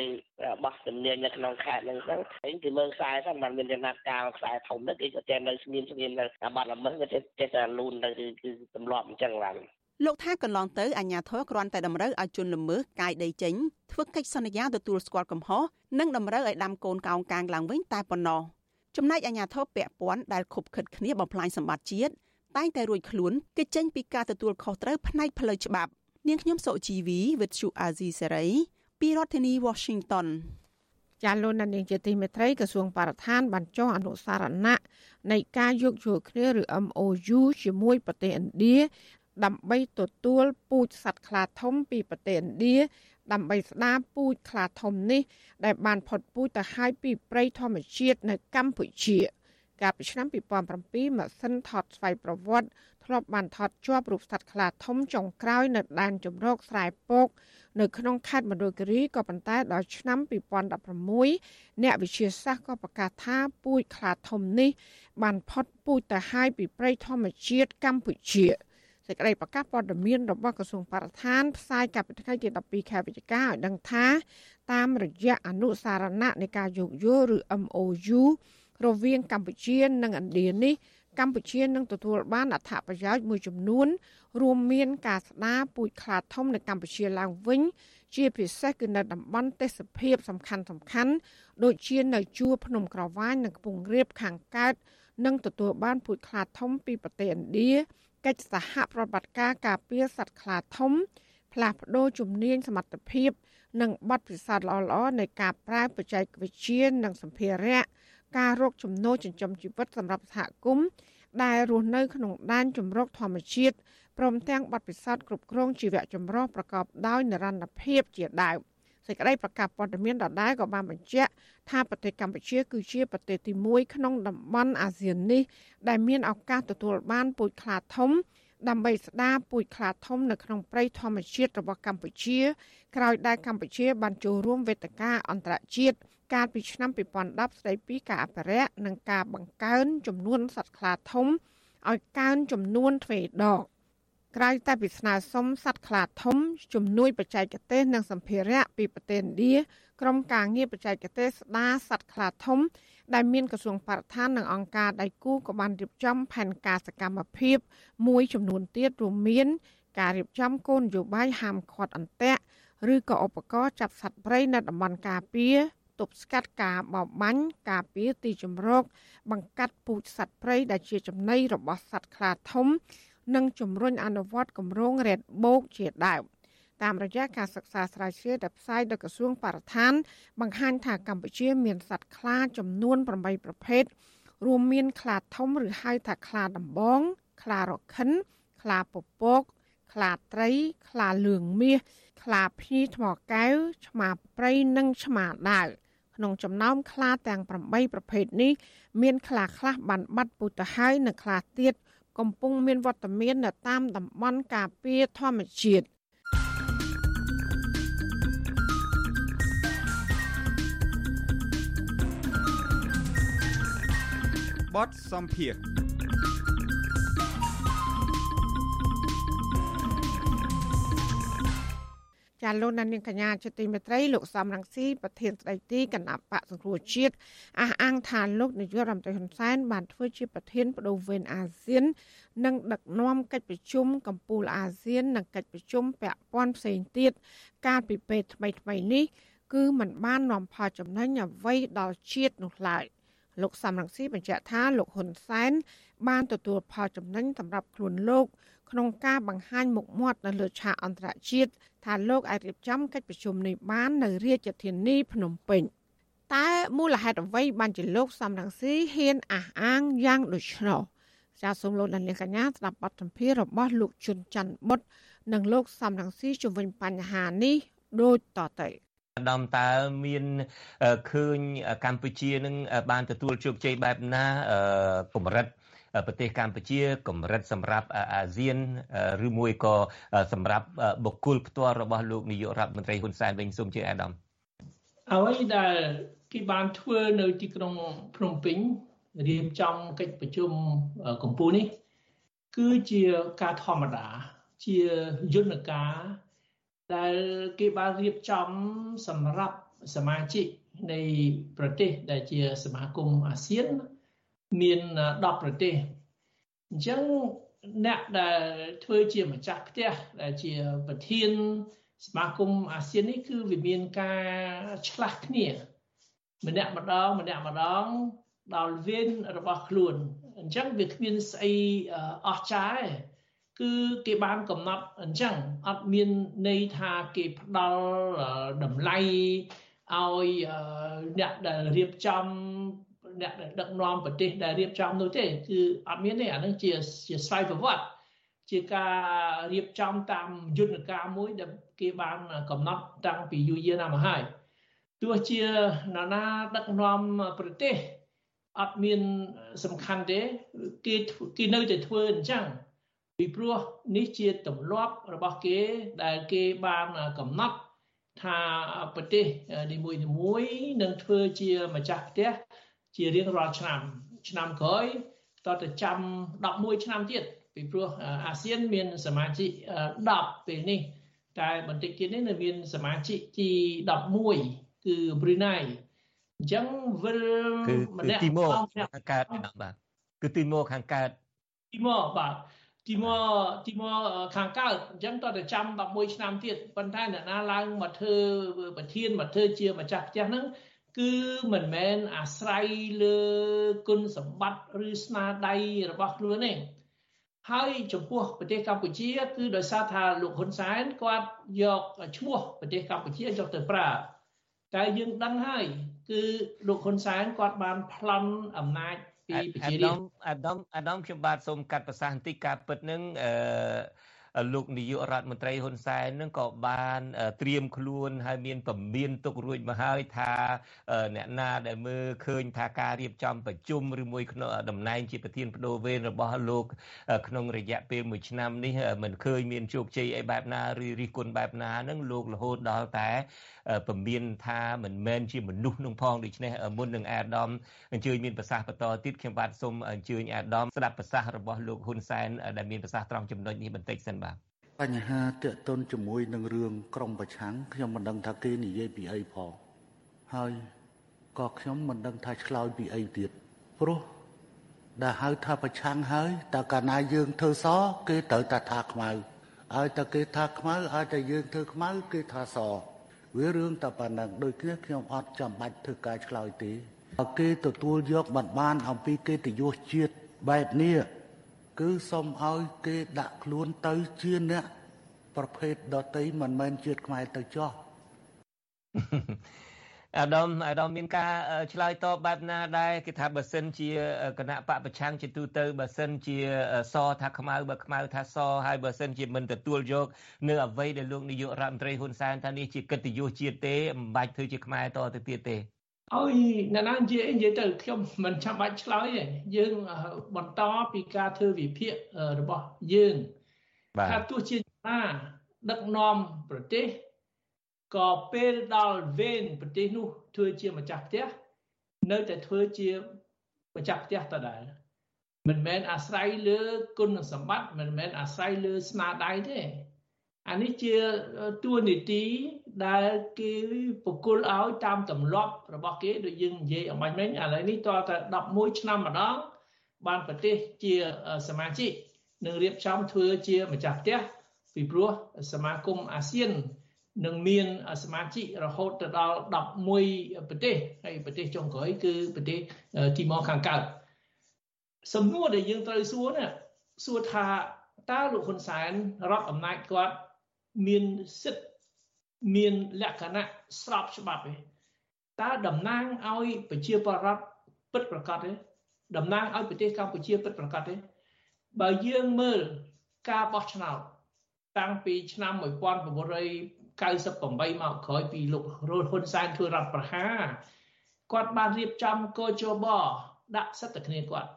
បោះជំនាញនៅក្នុងខេត្តហ្នឹងទៅហើយគេមើលខ្សែទៅមិនមានចំណាត់ការខ្សែធំទៅគេក៏ចេះនៅស្ងៀមស្ងៀមនៅបាត់ល្មើសក៏ចេះចេះតែលូនទៅគឺទម្លាប់អញ្ចឹងឡើង លោកថាកន្លងទៅអាជ្ញាធរគ្រាន់តែតម្រូវឲ្យជនល្មើសកាយដីចេញធ្វើកិច្ចសន្យាទទួលស្គាល់កំហុសនិងតម្រូវឲ្យដាំកូនកោងកាងឡើងវិញតែប៉ុណ្ណោះចំណែកអាជ្ញាធរពាក់ព័ន្ធដែលខុបខិតគ្នាបំផ្លាញសម្បត្តិជាតិតែងតែរួចខ្លួនគេចេញពីការទទួលខុសត្រូវផ្នែកផ្លូវច្បាប់ នាងខ្ញុំសុជីវីវិទ្យុអាស៊ីសេរីពីរដ្ឋធានី Washington ចាលោកនាងជាទីមេត្រីក្រសួងបរិស្ថានបានចុះអនុសារណៈនៃការយកយល់គ្នាឬ MOU ជាមួយប្រទេសឥណ្ឌា ដើម្បីទទួលពូជសត្វខ្លាធំពីប្រទេសឥណ្ឌាដើម្បីស្ដារពូជខ្លាធំនេះ ដែលបានផុតពូជទៅហើយពីព្រៃធម្មជាតិនៅកម្ពុជាកាលពីឆ្នាំ2007ម៉ាស៊ីនថតស្វ័យប្រវត្តិធ្លាប់បានថតជាប់រូបសត្វខ្លាធំចុងក្រោយនៅដែនជំរកស្រែពក នៅក្នុងខេត្តមណ្ឌលគិរីក៏ប៉ុន្តែដល់ឆ្នាំ2016អ្នកវិទ្យាសាស្ត្រក៏ប្រកាសថាពូជខ្លាធំនេះ បានផុតពូជទៅហើយពីព្រៃធម្មជាតិកម្ពុជា។ សេចក្តីប្រកាសព័ត៌មានរបស់ក្រសួងបរិស្ថានផ្សាយកាលពីថ្ងៃទី12ខែវិច្ឆិកាឲ្យដឹងថាតាមរយៈអនុសារណៈនៃការយោគយល់ឬ MOU រវាងកម្ពុជានិងឥណ្ឌានេះកម្ពុជានឹងទទួលបានអត្ថប្រយោជន៍មួយចំនួន រួមមានការស្ដារពូជខ្លាធំនៅកម្ពុជាឡើងវិញ ជាពិសេសគឺនៅតំបន់ទេសភាពសំខាន់សំខាន់ដូចជានៅជួរភ្នំក្រវាញនិងកំពង់រាបខាងកើតនិងទទួលបានពូជខ្លាធំពីប្រទេសឥណ្ឌា កិច្ចសហប្រតិបត្តិការការពារសត្វខ្លាធំ ផ្លាស់ប្តូរជំនាញសមត្ថភាព និងបទពិសោធន៍ល្អៗនៃការប្រើបច្ចេកវិទ្យានិងសម្ភារៈការរកចំណូលចិញ្ចឹមជីវិតសម្រាប់សហគមន៍ដែលរស់នៅក្នុងដែនជំរកធម្មជាតិព្រមទាំងបទពិសោធន៍គ្រប់គ្រងជីវៈចម្រុះប្រកបដោយនិរន្តរភាពជាដើម សេចក្តីប្រកាសព័ត៌មានដដែលក៏បានបញ្ជាក់ថាប្រទេសកម្ពុជា គឺជាប្រទេសទី1ក្នុងតំបន់អាស៊ាននេះ ដែលមានឱកាសទទួលបានពូជខ្លាធំ ដើម្បីស្ដារពូជខ្លាធំនៅក្នុងព្រៃធម្មជាតិរបស់កម្ពុជា ក្រោយដែលកម្ពុជា បានចូលរួមវេទិកាអន្តរជាតិកាលពីឆ្នាំ2010ស្ដីពីការអភិរក្សនិងការបង្កើនចំនួនសត្វខ្លាធំឲ្យកើនចំនួនទ្វេដង ក្រៅតែពីស្នើសុំសัตว์ខ្លាធំជំនួយបច្ចេកទេសនិងសម្ភារៈពីប្រទេសឥណ្ឌាក្រុមការងារបច្ចេកទេសស្ដារសัตว์ខ្លាធំ ដែលមានក្រសួងបរិស្ថាននិងអង្គការដៃគូក៏បានរៀបចំផែនការសកម្មភាព មួយចំនួនទៀតរួមមាន ការរៀបចំគោលនយោបាយហាមឃាត់អន្ទាក់ឬក៏ឧបករណ៍ចាប់សត្វព្រៃនៅតំបន់ការពារទប់ស្កាត់ការបរបាញ់ការពារទីជម្រកបង្កាត់ពូជសត្វព្រៃដែលជាចំណីរបស់សត្វខ្លាធំ និងជំរុញអនុវត្តគម្រោង Red Book ជាដើមតាមរយៈការសិក្សាស្រាវជ្រាវដែលផ្សាយដោយក្រសួងបរិស្ថាន បង្ហាញថាកម្ពុជាមានសត្វខ្លាចំនួន8ប្រភេទរួមមានខ្លាធំឬហៅថាខ្លាដំបង ខ្លារខិន ខ្លាពពក ខ្លាត្រី ខ្លាលឿងមាសខ្លាភ្ញីថ្មកែវឆ្មាព្រៃនិងឆ្មាដាវក្នុងចំណោមខ្លាទាំង8ប្រភេទនេះមានខ្លាខ្លះបានបាត់ពុះទៅហើយនិងខ្លាទៀត កំពុងមានវត្តមាននៅតាមតំបន់ការពារធម្មជាតិបទសំភារ ចាលោកនាងកញ្ញាជាទីមេត្រីលោកសំរងស៊ីប្រធានស្ដីទីគណៈបកសង្គ្រោះជាតិអះអាងថាលោកនាយករដ្ឋមន្ត្រីហ៊ុនសែនបានធ្វើជាប្រធានបដូវវេនអាស៊ាន និងដឹកនាំកិច្ចប្រជុំកម្ពុជាអាស៊ាន និងកិច្ចប្រជុំពាក់ព័ន្ធផ្សេងទៀតកាលពីពេលថ្មីថ្មីនេះគឺมันបាននាំផលចំណេញអ្វីដល់ជាតិនោះឡើយលោកសំរងស៊ីបញ្ជាក់ថាលោកហ៊ុនសែនបានទទួលផលចំណេញសម្រាប់ខ្លួនលោក ក្នុងការបង្ហាញមុខមាត់នៅលើឆាកអន្តរជាតិថាលោកអាចរៀបចំកិច្ចប្រជុំនេះបាននៅរាជធានីភ្នំពេញតើមូលហេតុអ្វីបានជាលោកសំរងស៊ីហ៊ានអះអាងយ៉ាងដូច្នោះចាសសូមលោកដានៀងកញ្ញាស្ដាប់បទសម្ភាសន៍របស់លោកជុនច័ន្ទបុតនិងលោកសំរងស៊ីជុំវិញបញ្ហានេះដូចតទៅដំតើមានឃើញកម្ពុជានឹងបានទទួលជោគជ័យបែបណាកម្រិត ប្រទេសកម្ពុជាកម្រិតសម្រាប់អាស៊ានឬមួយក៏សម្រាប់បុគ្គលផ្ទាល់របស់លោកនាយករដ្ឋមន្ត្រីហ៊ុនសែនវិញសូមជឿអាដាមអ្វីដែលគេបានធ្វើនៅទីក្រុងភ្នំពេញរៀបចំកិច្ចប្រជុំកម្ពុជានេះ គឺជាការធម្មតា ជាយន្តការដែលគេបានរៀបចំសម្រាប់សមាជិកនៃប្រទេសដែលជាសមាគមអាស៊ាន មាន10ប្រទេសអញ្ចឹងអ្នកដែលធ្វើជាម្ចាស់ផ្ទះដែលជាប្រធានសមាគមអាស៊ាននេះគឺវាមានការឆ្លាស់គ្នា ម្នាក់ម្ដងម្នាក់ម្ដងដល់វេនរបស់ខ្លួនអញ្ចឹងវាគ្មានស្អីអស្ចារ្យគឺគេបានកំណត់អញ្ចឹងអត់មានន័យថាគេផ្ដល់តម្លៃឲ្យអ្នកដែលរៀបចំ អ្នកដែលដឹកនាំប្រទេសដែលរៀបចំនោះទេគឺអត់មានទេអានឹងជាជាស្វ័យប្រវត្តិជាការរៀបចំតាមយន្តការមួយដែលគេបានកំណត់តាំងពីយូរយារណាស់មកហើយទោះជានរណាដឹកនាំប្រទេសអត់មានសំខាន់ទេគេគេនៅតែធ្វើអញ្ចឹងពីព្រោះនេះជាទម្លាប់របស់គេដែលគេបានកំណត់ថាប្រទេសនីមួយៗនឹងធ្វើជាម្ចាស់ផ្ទះ ជារៀងរាល់ឆ្នាំ ឆ្នាំក្រោយតទៅចាំ11ឆ្នាំទៀតពីព្រោះអាស៊ានមានសមាជិក10ពេលនេះ តែបន្តិចទៀតនេះនៅមានសមាជិកទី11គឺប្រ៊ុយណៃអញ្ចឹងវិលម្នាក់ទីមកខាងកើតបាទគឺទីមកខាងកើតទីមកបាទទីមកទីមកខាងកើតអញ្ចឹងតទៅចាំ11ឆ្នាំទៀតប៉ុន្តែអ្នកណាឡើងមកធ្វើប្រធានមកធ្វើជាម្ចាស់ផ្ទះហ្នឹង គឺមិនមែនអាស្រ័យលើគុណសម្បត្តិឬស្នាដៃរបស់ខ្លួនទេហើយចំពោះប្រទេសកម្ពុជា គឺដោយសារថាលោកហ៊ុនសែនគាត់យកឈ្មោះប្រទេសកម្ពុជាយកទៅប្រើតែយើងដឹងហើយគឺលោកហ៊ុនសែនគាត់បានប្លន់អំណាចពីប្រជារាស្ត្រអាដាមអាដាមខ្ញុំបាទសូមកាត់ប្រសាសន៍បន្តិចការពិតនឹងអឺ លោកនាយករដ្ឋមន្ត្រីហ៊ុនសែននឹងក៏បានត្រៀមខ្លួនហើយមានពមៀនទុករួចមកហើយថាអ្នកណាដែលមើលឃើញថាការរៀបចំប្រជុំឬមួយក្នុងតំណែងជាប្រធានបដូវវេនរបស់លោកក្នុងរយៈពេល1ឆ្នាំនេះមិនឃើញមានជោគជ័យអីបែបណាឬរិះគន់បែបណានឹងលោករហូតដល់តែពមៀនថាមិនមែនជាមនុស្សនឹងផងដូច្នេះមុននឹងអាដាមអញ្ជើញមានប្រសាសន៍បន្តទៀតខ្ញុំបាទសូមអញ្ជើញអាដាមស្ដាប់ប្រសាសន៍របស់លោកហ៊ុនសែនដែលមានប្រសាសន៍ត្រង់ចំណុចនេះបន្តិចសិន បាទបញ្ហាតេតុនជាមួយនឹងរឿងក្រមប្រឆាំងខ្ញុំមិនដឹងថាគេនិយាយពីអីផងហើយក៏ខ្ញុំមិនដឹងថាឆ្លើយពីអីទៀតព្រោះដែលហៅថាប្រឆាំងហើយតើកាលណាយើងធ្វើសគេត្រូវតែថាខ្មៅឲ្យតែគេថាខ្មៅឲ្យតែយើងធ្វើខ្មៅគេថាសវារឿងតែប៉ុណ្ណឹងដូចគ្នាខ្ញុំអត់ចាំបាច់ធ្វើការឆ្លើយទេគេទទួលយកបានបានអំពីកិត្តិយសជាតិបែបនេះ គឺសូមឲ្យគេដាក់ខ្លួនទៅជាអ្នកប្រភេទដតីមិនមែនជាតិខ្មែរទៅចោះអាដាមអាដាមមានការឆ្លើយតបបែបណាដែរគេថាបើសិនជាគណៈបកប្រឆាំងជាទូទៅបើសិនជាសថាខ្មៅបើខ្មៅថាសហើយបើសិនជាមិនទទួលយកនៅអ្វីដែលលោកនាយករដ្ឋមន្ត្រីហ៊ុនសែនថានេះជាកិត្តិយសជាតិទេមិនបាច់ធ្វើជាខ្មែរតទៅទៀតទេ អើយអ្នកណានិយាយនិយាយទៅខ្ញុំមិនចាំបាច់ឆ្លើយទេយើងបន្តពីការធ្វើវិភាគរបស់យើងថាទោះជាណាដឹកនាំប្រទេសក៏ពេលដល់វេនប្រទេសនោះធ្វើជាម្ចាស់ផ្ទះនៅតែធ្វើជាម្ចាស់ផ្ទះដដែលមិនមែនអាស្រ័យលើគុណសម្បត្តិមិនមែនអាស្រ័យលើស្នាដៃទេ អានេះជាទួនាទីដែលគេបកគលឲ្យតាមទម្លាប់របស់គេដូចយើងនិយាយអំបញ្ញមិញឥឡូវនេះតតែ11ឆ្នាំម្ដងបានប្រទេសជាសមាជិកនឹងរៀបចំធ្វើជាម្ចាស់ផ្ទះពីព្រោះសមាគមអាស៊ាននឹងមានសមាជិករហូតទៅដល់11ប្រទេសហើយប្រទេសចុងក្រោយគឺប្រទេសទីម៉ូខាងកើតសំណួរដែលយើងត្រូវសួរណាសួរថាតើលោកហ៊ុនសែនរដ្ឋអំណាចគាត់ មានសិទ្ធិមានលក្ខណៈស្របច្បាប់ទេតើតំណាងឲ្យប្រជាពលរដ្ឋពិតប្រកបទេតំណាងឲ្យប្រទេសកម្ពុជាពិតប្រកបទេបើយើងមើលការបោះឆ្នោតតាំងពីឆ្នាំ1900 98មកក្រោយពីលោករលហ៊ុនសែនធ្វើរដ្ឋប្រហារគាត់បានរៀបចំកោជបដាក់សិទ្ធិគ្នាគាត់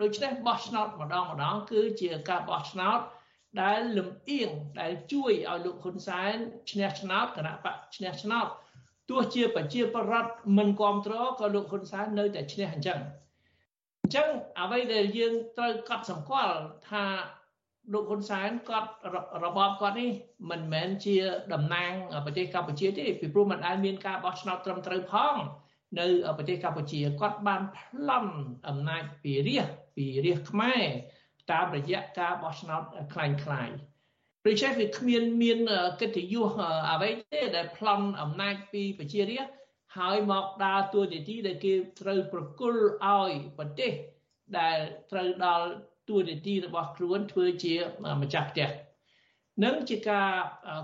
ដូច្នេះបោះឆ្នោតម្ដងម្ដងគឺជាការបោះឆ្នោត ដែលលំអៀងដែលជួយឲ្យលោកហ៊ុនសែនឈ្នះឆ្នោតគណៈបកឈ្នះឆ្នោតទោះជាប្រជាប្រដ្ឋមិនគ្រប់គ្រងក៏លោកហ៊ុនសែននៅតែឈ្នះអញ្ចឹងអញ្ចឹងអ្វីដែលយើងត្រូវកត់សម្គាល់ថាលោកហ៊ុនសែនគាត់របបគាត់នេះមិនមែនជាតំណាងប្រទេសកម្ពុជាទេពីព្រោះมันអាចមានការបោះឆ្នោតត្រឹមត្រូវផង នៅប្រទេសកម្ពុជាគាត់បានប្លន់អំណាចពីរាជពីរាជខ្មែរ តាមរយៈការបោះឆ្នោតคล้ายคล้ายដូច្នេះវាគ្មានមានកិត្តិយសអ្វីទេដែលប្លន់អំណាចពីប្រជារាជហើយមកដើរតួនាទីដែលគេត្រូវប្រគល់ឲ្យប្រទេសដែលត្រូវដល់ទួនាទីរបស់ខ្លួនធ្វើជាម្ចាស់ផ្ទះនឹងជាការ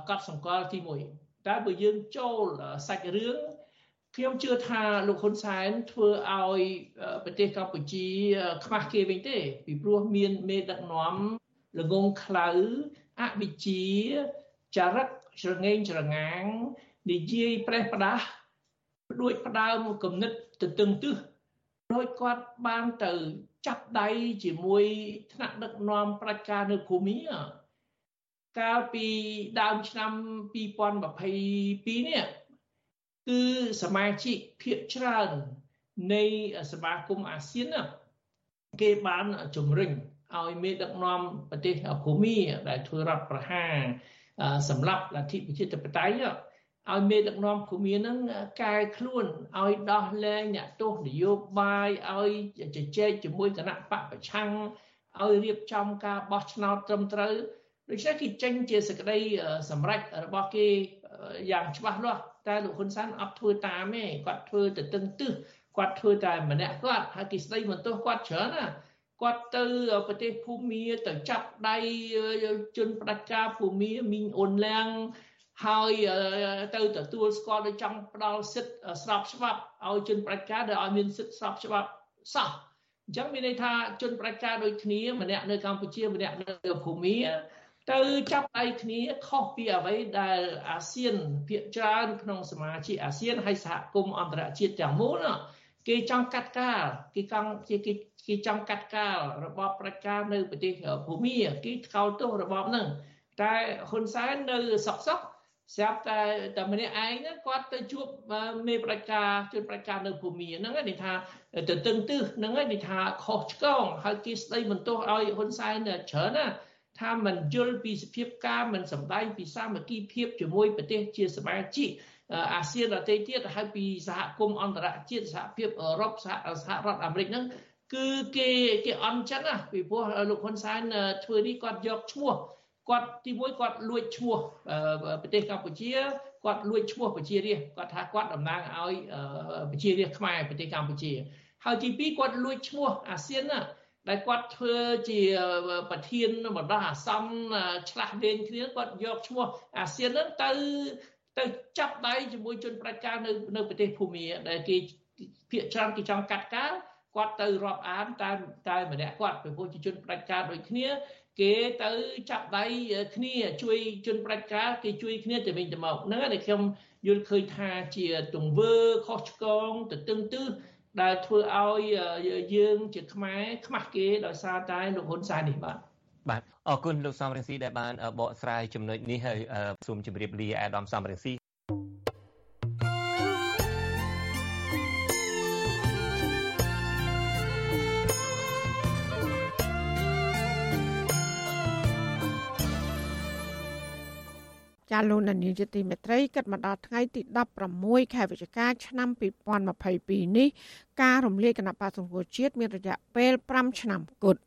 កត់សម្គាល់ទី1តែបើយើងចូលសាច់រឿង ខ្ញុំជឿថាលោកហ៊ុនសែនធ្វើឲ្យប្រទេសកម្ពុជា ខ្មាស់គេវិញទេ ពីព្រោះមានមេដឹកនាំល្ងងខ្លៅអវិជ្ជាចរិតច្រងេងច្រងាងនិយាយប្រេះផ្ដាស់ដួចផ្ដើមគំនិតទៅទឹងទឹះដោយគាត់បានទៅចាប់ដៃជាមួយថ្នាក់ដឹកនាំប្រជាការនៅភូមិកាលពីដើមឆ្នាំ2022នេះ គឺសមាជិកភាគច្រើននៃសមាគមអាស៊ានគេបានជំរុញឲ្យមេដឹកនាំប្រទេសភូមិដែលធ្វើរដ្ឋប្រហារសម្រាប់លទ្ធិប្រជាធិបតេយ្យឲ្យមេដឹកនាំភូមិនឹងកែខ្លួនឲ្យដោះលែងអ្នកទោសនយោបាយឲ្យជជែកជាមួយគណៈបកប្រឆាំងឲ្យរៀបចំការបោះឆ្នោតត្រឹមត្រូវដូច្នេះគេចេញជាសេចក្តីសម្រេចរបស់គេយ៉ាងច្បាស់លាស់ តែលោកហ៊ុនសែនអត់ធ្វើតាមទេគាត់ធ្វើទៅទឹងទឹះគាត់ធ្វើតែម្នាក់គាត់ហើយគេស្ដីបន្ទោសគាត់ច្រើនណាគាត់ទៅប្រទេសភូមាទៅចាប់ដៃជនផ្ដាច់ការភូមាមីងអ៊ុនឡាំងហើយទៅទទួលស្គាល់ដោយចង់ផ្ដល់សិទ្ធិស្របច្បាប់ឲ្យជនប្រជាការដែលឲ្យមានសិទ្ធិស្របច្បាប់សោះអញ្ចឹងមានន័យថាជនប្រជាការដូចគ្នាម្នាក់នៅកម្ពុជាម្នាក់នៅភូមា ទៅចាប់ដៃគ្នាខុសពីអ្វីដែលអាស៊ានភាគច្រើនក្នុងសមាជិកអាស៊ានហើយសហគមន៍អន្តរជាតិទាំងមូលគេចង់កាត់កាលគេចង់គេគេចង់កាត់កាលរបបប្រជាការនៅប្រទេសភូមាគេថ្កោលទោសរបបហ្នឹងតែហ៊ុនសែននៅសុកសុកស្រាប់តែតែម្នាក់ឯងហ្នឹងគាត់ទៅជួបមេបដិការជនបដិការនៅភូមិហ្នឹងនិយាយថាទៅតឹងទឹះហ្នឹងនិយាយថាខុសឆ្គងហើយគេស្ដីបន្ទោសឲ្យហ៊ុនសែនច្រើនណា ថាមិនយល់ពីសភាពការមិនសម្ដែងពីសាមគ្គីភាពជាមួយប្រទេសជាសមាជិកអាស៊ានដទៃទៀតហើយពីសហគមន៍អន្តរជាតិសហភាពអឺរ៉ុបសហសហរដ្ឋអាមេរិកហ្នឹងគឺគេគេអន់ចឹងណាពីព្រោះលោកហ៊ុនសែនធ្វើនេះគាត់យកឈ្មោះគាត់ទីមួយគាត់លួចឈ្មោះប្រទេសកម្ពុជាគាត់លួចឈ្មោះប្រជារាស្ត្រគាត់ថាគាត់តំណាងឲ្យប្រជារាស្ត្រខ្មែរប្រទេសកម្ពុជាហើយទីពីរគាត់លួចឈ្មោះអាស៊ានណា ដែលគាត់ធ្វើជាប្រធានបណ្ដោះអាសន្នឆ្លាស់វែងគ្នាគាត់យកឈ្មោះអាស៊ានហ្នឹងទៅទៅចាប់ដៃជាមួយជនប្រជាការនៅនៅប្រទេសភូមាដែលគេភាកច្រើនគេចង់កាត់ការគាត់ទៅរាប់អានតែតែម្នាក់គាត់ពីព្រោះជាជនប្រជាការដូចគ្នា គេទៅចាប់ដៃគ្នាជួយជនប្រជាការគេជួយគ្នាទៅវិញទៅមកហ្នឹងដែលខ្ញុំយល់ឃើញថាជាទង្វើខុសឆ្គងទៅទឹងទឹះ ដែលធ្វើឲ្យយើងជាខ្មែរខ្មាស់គេដោយសារតែលោកហ៊ុនសែននេះបាទបាទអរគុណលោកសំរងស៊ីដែលបានបកស្រាយចំណុចនេះហើយសូមជម្រាបលាអាដាមសំរងស៊ី ចាលោកនានីជាទីមេត្រីគិតមកដល់ថ្ងៃទី16ខែវិច្ឆិកាឆ្នាំ2022នេះការរំលាយគណៈបក្សសង្គ្រោះជាតិមានរយៈពេល5ឆ្នាំគត់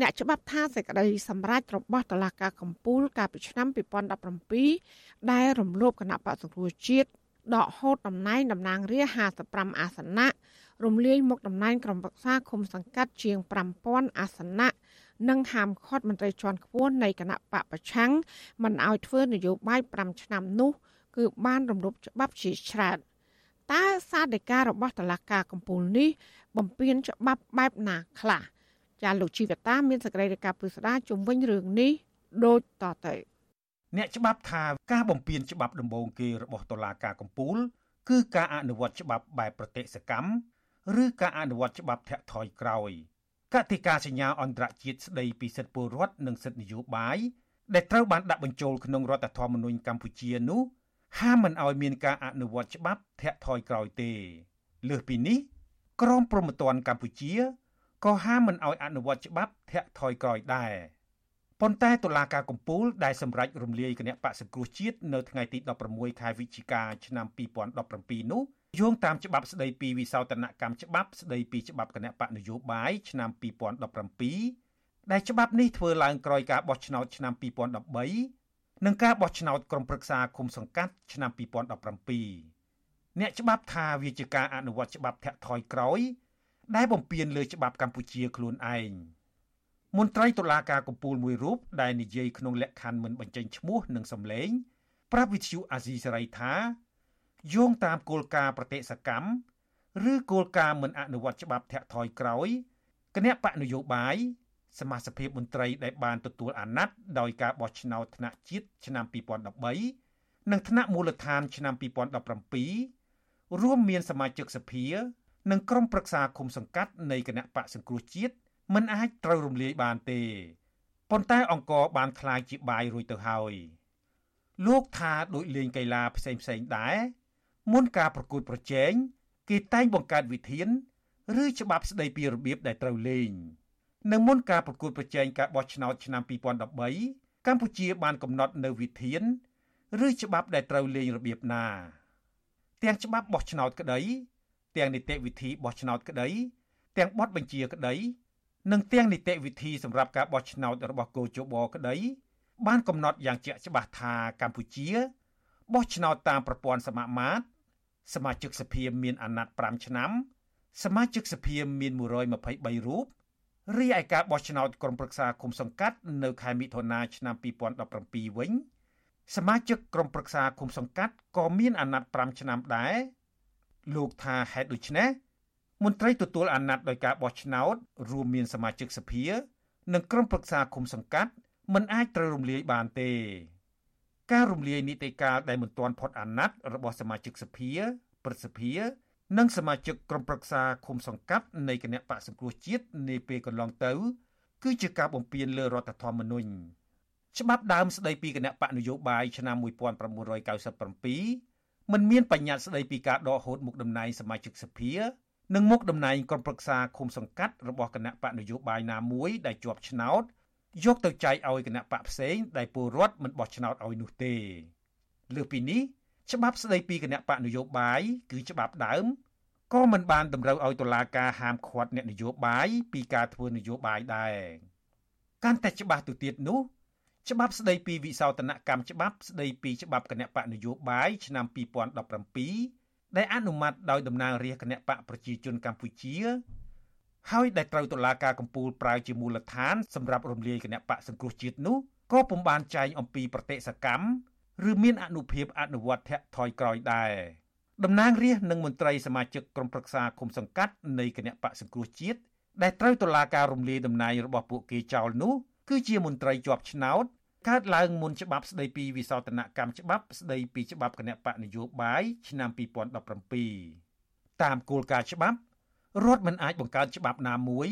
អ្នកច្បាប់ថាសេចក្តីសម្រេចរបស់តុលាការកំពូលកាលពីឆ្នាំ2017ដែលរំលោភគណៈបក្សសង្គ្រោះជាតិដកហូតតំណែងតំណាងរាស្ត្រ55អាសនៈរំលាយមុខតំណែងក្រុមប្រឹក្សាឃុំសង្កាត់ជាង5000អាសនៈ និងហាមឃាត់មន្ត្រីជាន់ខ្ពស់នៃគណៈបកប្រឆាំងមិនឲ្យធ្វើនយោបាយ5ឆ្នាំនោះ គឺបានរំលោភច្បាប់ជាច្រើនតើសាធិការរបស់តុលាការកំពូលនេះ បំពេញច្បាប់បែបណាខ្លះចាលោកជីវតាមានសេចក្តីរាយការណ៍ពិស្ដារជំវិញរឿងនេះដូចតទៅអ្នកច្បាប់ថាការបំពេញច្បាប់ដំបូងគេរបស់តុលាការកំពូល គឺការអនុវត្តច្បាប់បែបប្រតិសកម្មឬការអនុវត្តច្បាប់ធាក់ថយក្រោយ កតិកាសញ្ញាអន្តរជាតិស្ដីពីសិទ្ធិពលរដ្ឋនិងសិទ្ធិនយោបាយដែលត្រូវបានដាក់បញ្ចូលក្នុងរដ្ឋធម្មនុញ្ញកម្ពុជានោះហាមមិនឲ្យមានការអនុវត្តច្បាប់ធាក់ថយក្រោយទេលើសពីនេះក្រមព្រហ្មទណ្ឌកម្ពុជាក៏ហាមមិនឲ្យអនុវត្តច្បាប់ធាក់ថយក្រោយដែរប៉ុន្តែតុលាការកំពូលដែលសម្រេចរំលាយគណៈបក្សសង្គ្រោះជាតិនៅថ្ងៃទី16ខែវិច្ឆិកាឆ្នាំ2017នោះ យោងតាមច្បាប់ស្តីពីវិសោធនកម្មច្បាប់ស្តីពីច្បាប់គណៈបកនយោបាយឆ្នាំ2017ដែលច្បាប់នេះធ្វើឡើងក្រោយការបោះឆ្នោតឆ្នាំ2013និងការបោះឆ្នោតក្រុមប្រឹក្សាគុំសង្កាត់ឆ្នាំ2017អ្នកច្បាប់ថាវាជាការអនុវត្តច្បាប់ធាក់ថយក្រោយ ដែលបំពានលើច្បាប់កម្ពុជាខ្លួនឯងមន្ត្រីតុលាការកំពូលមួយរូបដែលនិយាយក្នុងលក្ខខណ្ឌមិនបញ្ចេញឈ្មោះនិងសម្លេងប្រាប់វិទ្យុអាស៊ីសេរីថា យោងតាមគោលការណ៍ប្រតិសកម្មឬគោលការណ៍មិនអនុវត្តច្បាប់ធាក់ថយក្រោយគណៈបកនយោបាយសមាជិកមន្ត្រីដែលបានទទួលអាណត្តិដោយការបោះឆ្នោតថ្នាក់ជាតិឆ្នាំ2013និងថ្នាក់មូលដ្ឋានឆ្នាំ2017រួមមានសមាជិកសភា និងក្រុមប្រឹក្សាគុំសង្កាត់នៃគណៈបកសង្គ្រោះជាតិមិនអាចត្រូវរំលាយបានទេប៉ុន្តែអង្គរបានคลายជាបាយរួចទៅហើយលោកថាដូចលេងកីឡាផ្សេងផ្សេងដែរ មុនការប្រកួតប្រជែងគេតែងបង្កើតវិធាន ឬច្បាប់ស្តីពីរបៀបដែលត្រូវលេងនៅមុនការប្រកួតប្រជែងការបោះឆ្នោតឆ្នាំ2013កម្ពុជាបានកំណត់នៅវិធាន ឬច្បាប់ដែលត្រូវលេងរបៀបណា ទាំងច្បាប់បោះឆ្នោតក្តី ទាំងនីតិវិធីបោះឆ្នោតក្តី ទាំងបទបញ្ជាក្តី និងទាំងនីតិវិធីសម្រាប់ការបោះឆ្នោតរបស់គោជបក្តី បានកំណត់យ៉ាងជាក់ច្បាស់ថាកម្ពុជាបោះឆ្នោតតាមប្រព័ន្ធសមាមាត្រ សមាជិកសភាមានអាណត្តិ5ឆ្នាំសមាជិកសភាមាន123រូបរីឯការបោះឆ្នោតក្រុមប្រឹក្សាគុំសង្កាត់នៅខែមិថុនាឆ្នាំ2017វិញសមាជិកក្រុមប្រឹក្សាគុំសង្កាត់ក៏មានអាណត្តិ5ឆ្នាំដែរលោកថាហេតុដូច្នេះមន្ត្រីទទួលអាណត្តិដោយការបោះឆ្នោតរួមមានសមាជិកសភា និងក្រុមប្រឹក្សាគុំសង្កាត់មិនអាចត្រូវរំលាយបានទេ ការរំលាយនីតិកាលដែលមិនទាន់ផុតអាណត្តិរបស់សមាជិកសភាព្រឹទ្ធសភានិងសមាជិកក្រុមប្រឹក្សាឃុំសង្កាត់នៃគណៈបកសង្គ្រោះជាតិនាពេលកន្លងទៅ គឺជាការបំពានលើរដ្ឋធម្មនុញ្ញច្បាប់ដើមស្តីពីគណៈបកនយោបាយឆ្នាំ1997មិនមានបញ្ញត្តិស្តីពីការដកហូតមុខតំណែងសមាជិកសភា និងមុខតំណែងក្រុមប្រឹក្សាឃុំសង្កាត់របស់គណៈបកនយោបាយណាមួយដែលជាប់ឆ្នោត យកទៅចែកឲ្យគណៈបកផ្សេងដែលពលរដ្ឋមិនបោះឆ្នោតឲ្យនោះទេលើសពីនេះច្បាប់ស្តីពីគណៈបកនយោបាយគឺច្បាប់ដើមក៏មិនបានតម្រូវឲ្យតុលាការហាមឃាត់អ្នកនយោបាយពីការធ្វើនយោបាយដែរកាន់តែច្បាស់ទៅទៀតនោះ ច្បាប់ស្តីពីវិសោធនកម្មច្បាប់ស្តីពីច្បាប់គណៈបកនយោបាយឆ្នាំ2017ដែលអនុម័តដោយតំណាងរាស្ត្រគណៈបកប្រជាជនកម្ពុជា ហើយដែលត្រូវតុលាការកំពូលប្រើជាមូលដ្ឋានសម្រាប់រំលាយគណៈបកសង្គ្រោះជាតិនោះក៏ពុំបានចែងអំពីប្រតិសកម្មឬមានអនុភាពអនុវត្តធាក់ថយក្រោយដែរតំណាងរាស្ត្រនិងមន្ត្រីសមាជិកក្រុមប្រឹក្សាគុំសង្កាត់នៃគណៈបកសង្គ្រោះជាតិដែលត្រូវតុលាការរំលាយតំណែងរបស់ពួកគេចោលនោះគឺជាមន្ត្រីជាប់ឆ្នោតកើតឡើងមុនច្បាប់ស្ដីពីវិសោធនកម្មច្បាប់ស្ដីពីច្បាប់គណៈបកនយោបាយឆ្នាំ2017តាមគោលការណ៍ច្បាប់ រដ្ឋមិនអាចបង្កើតច្បាប់ណាមួយ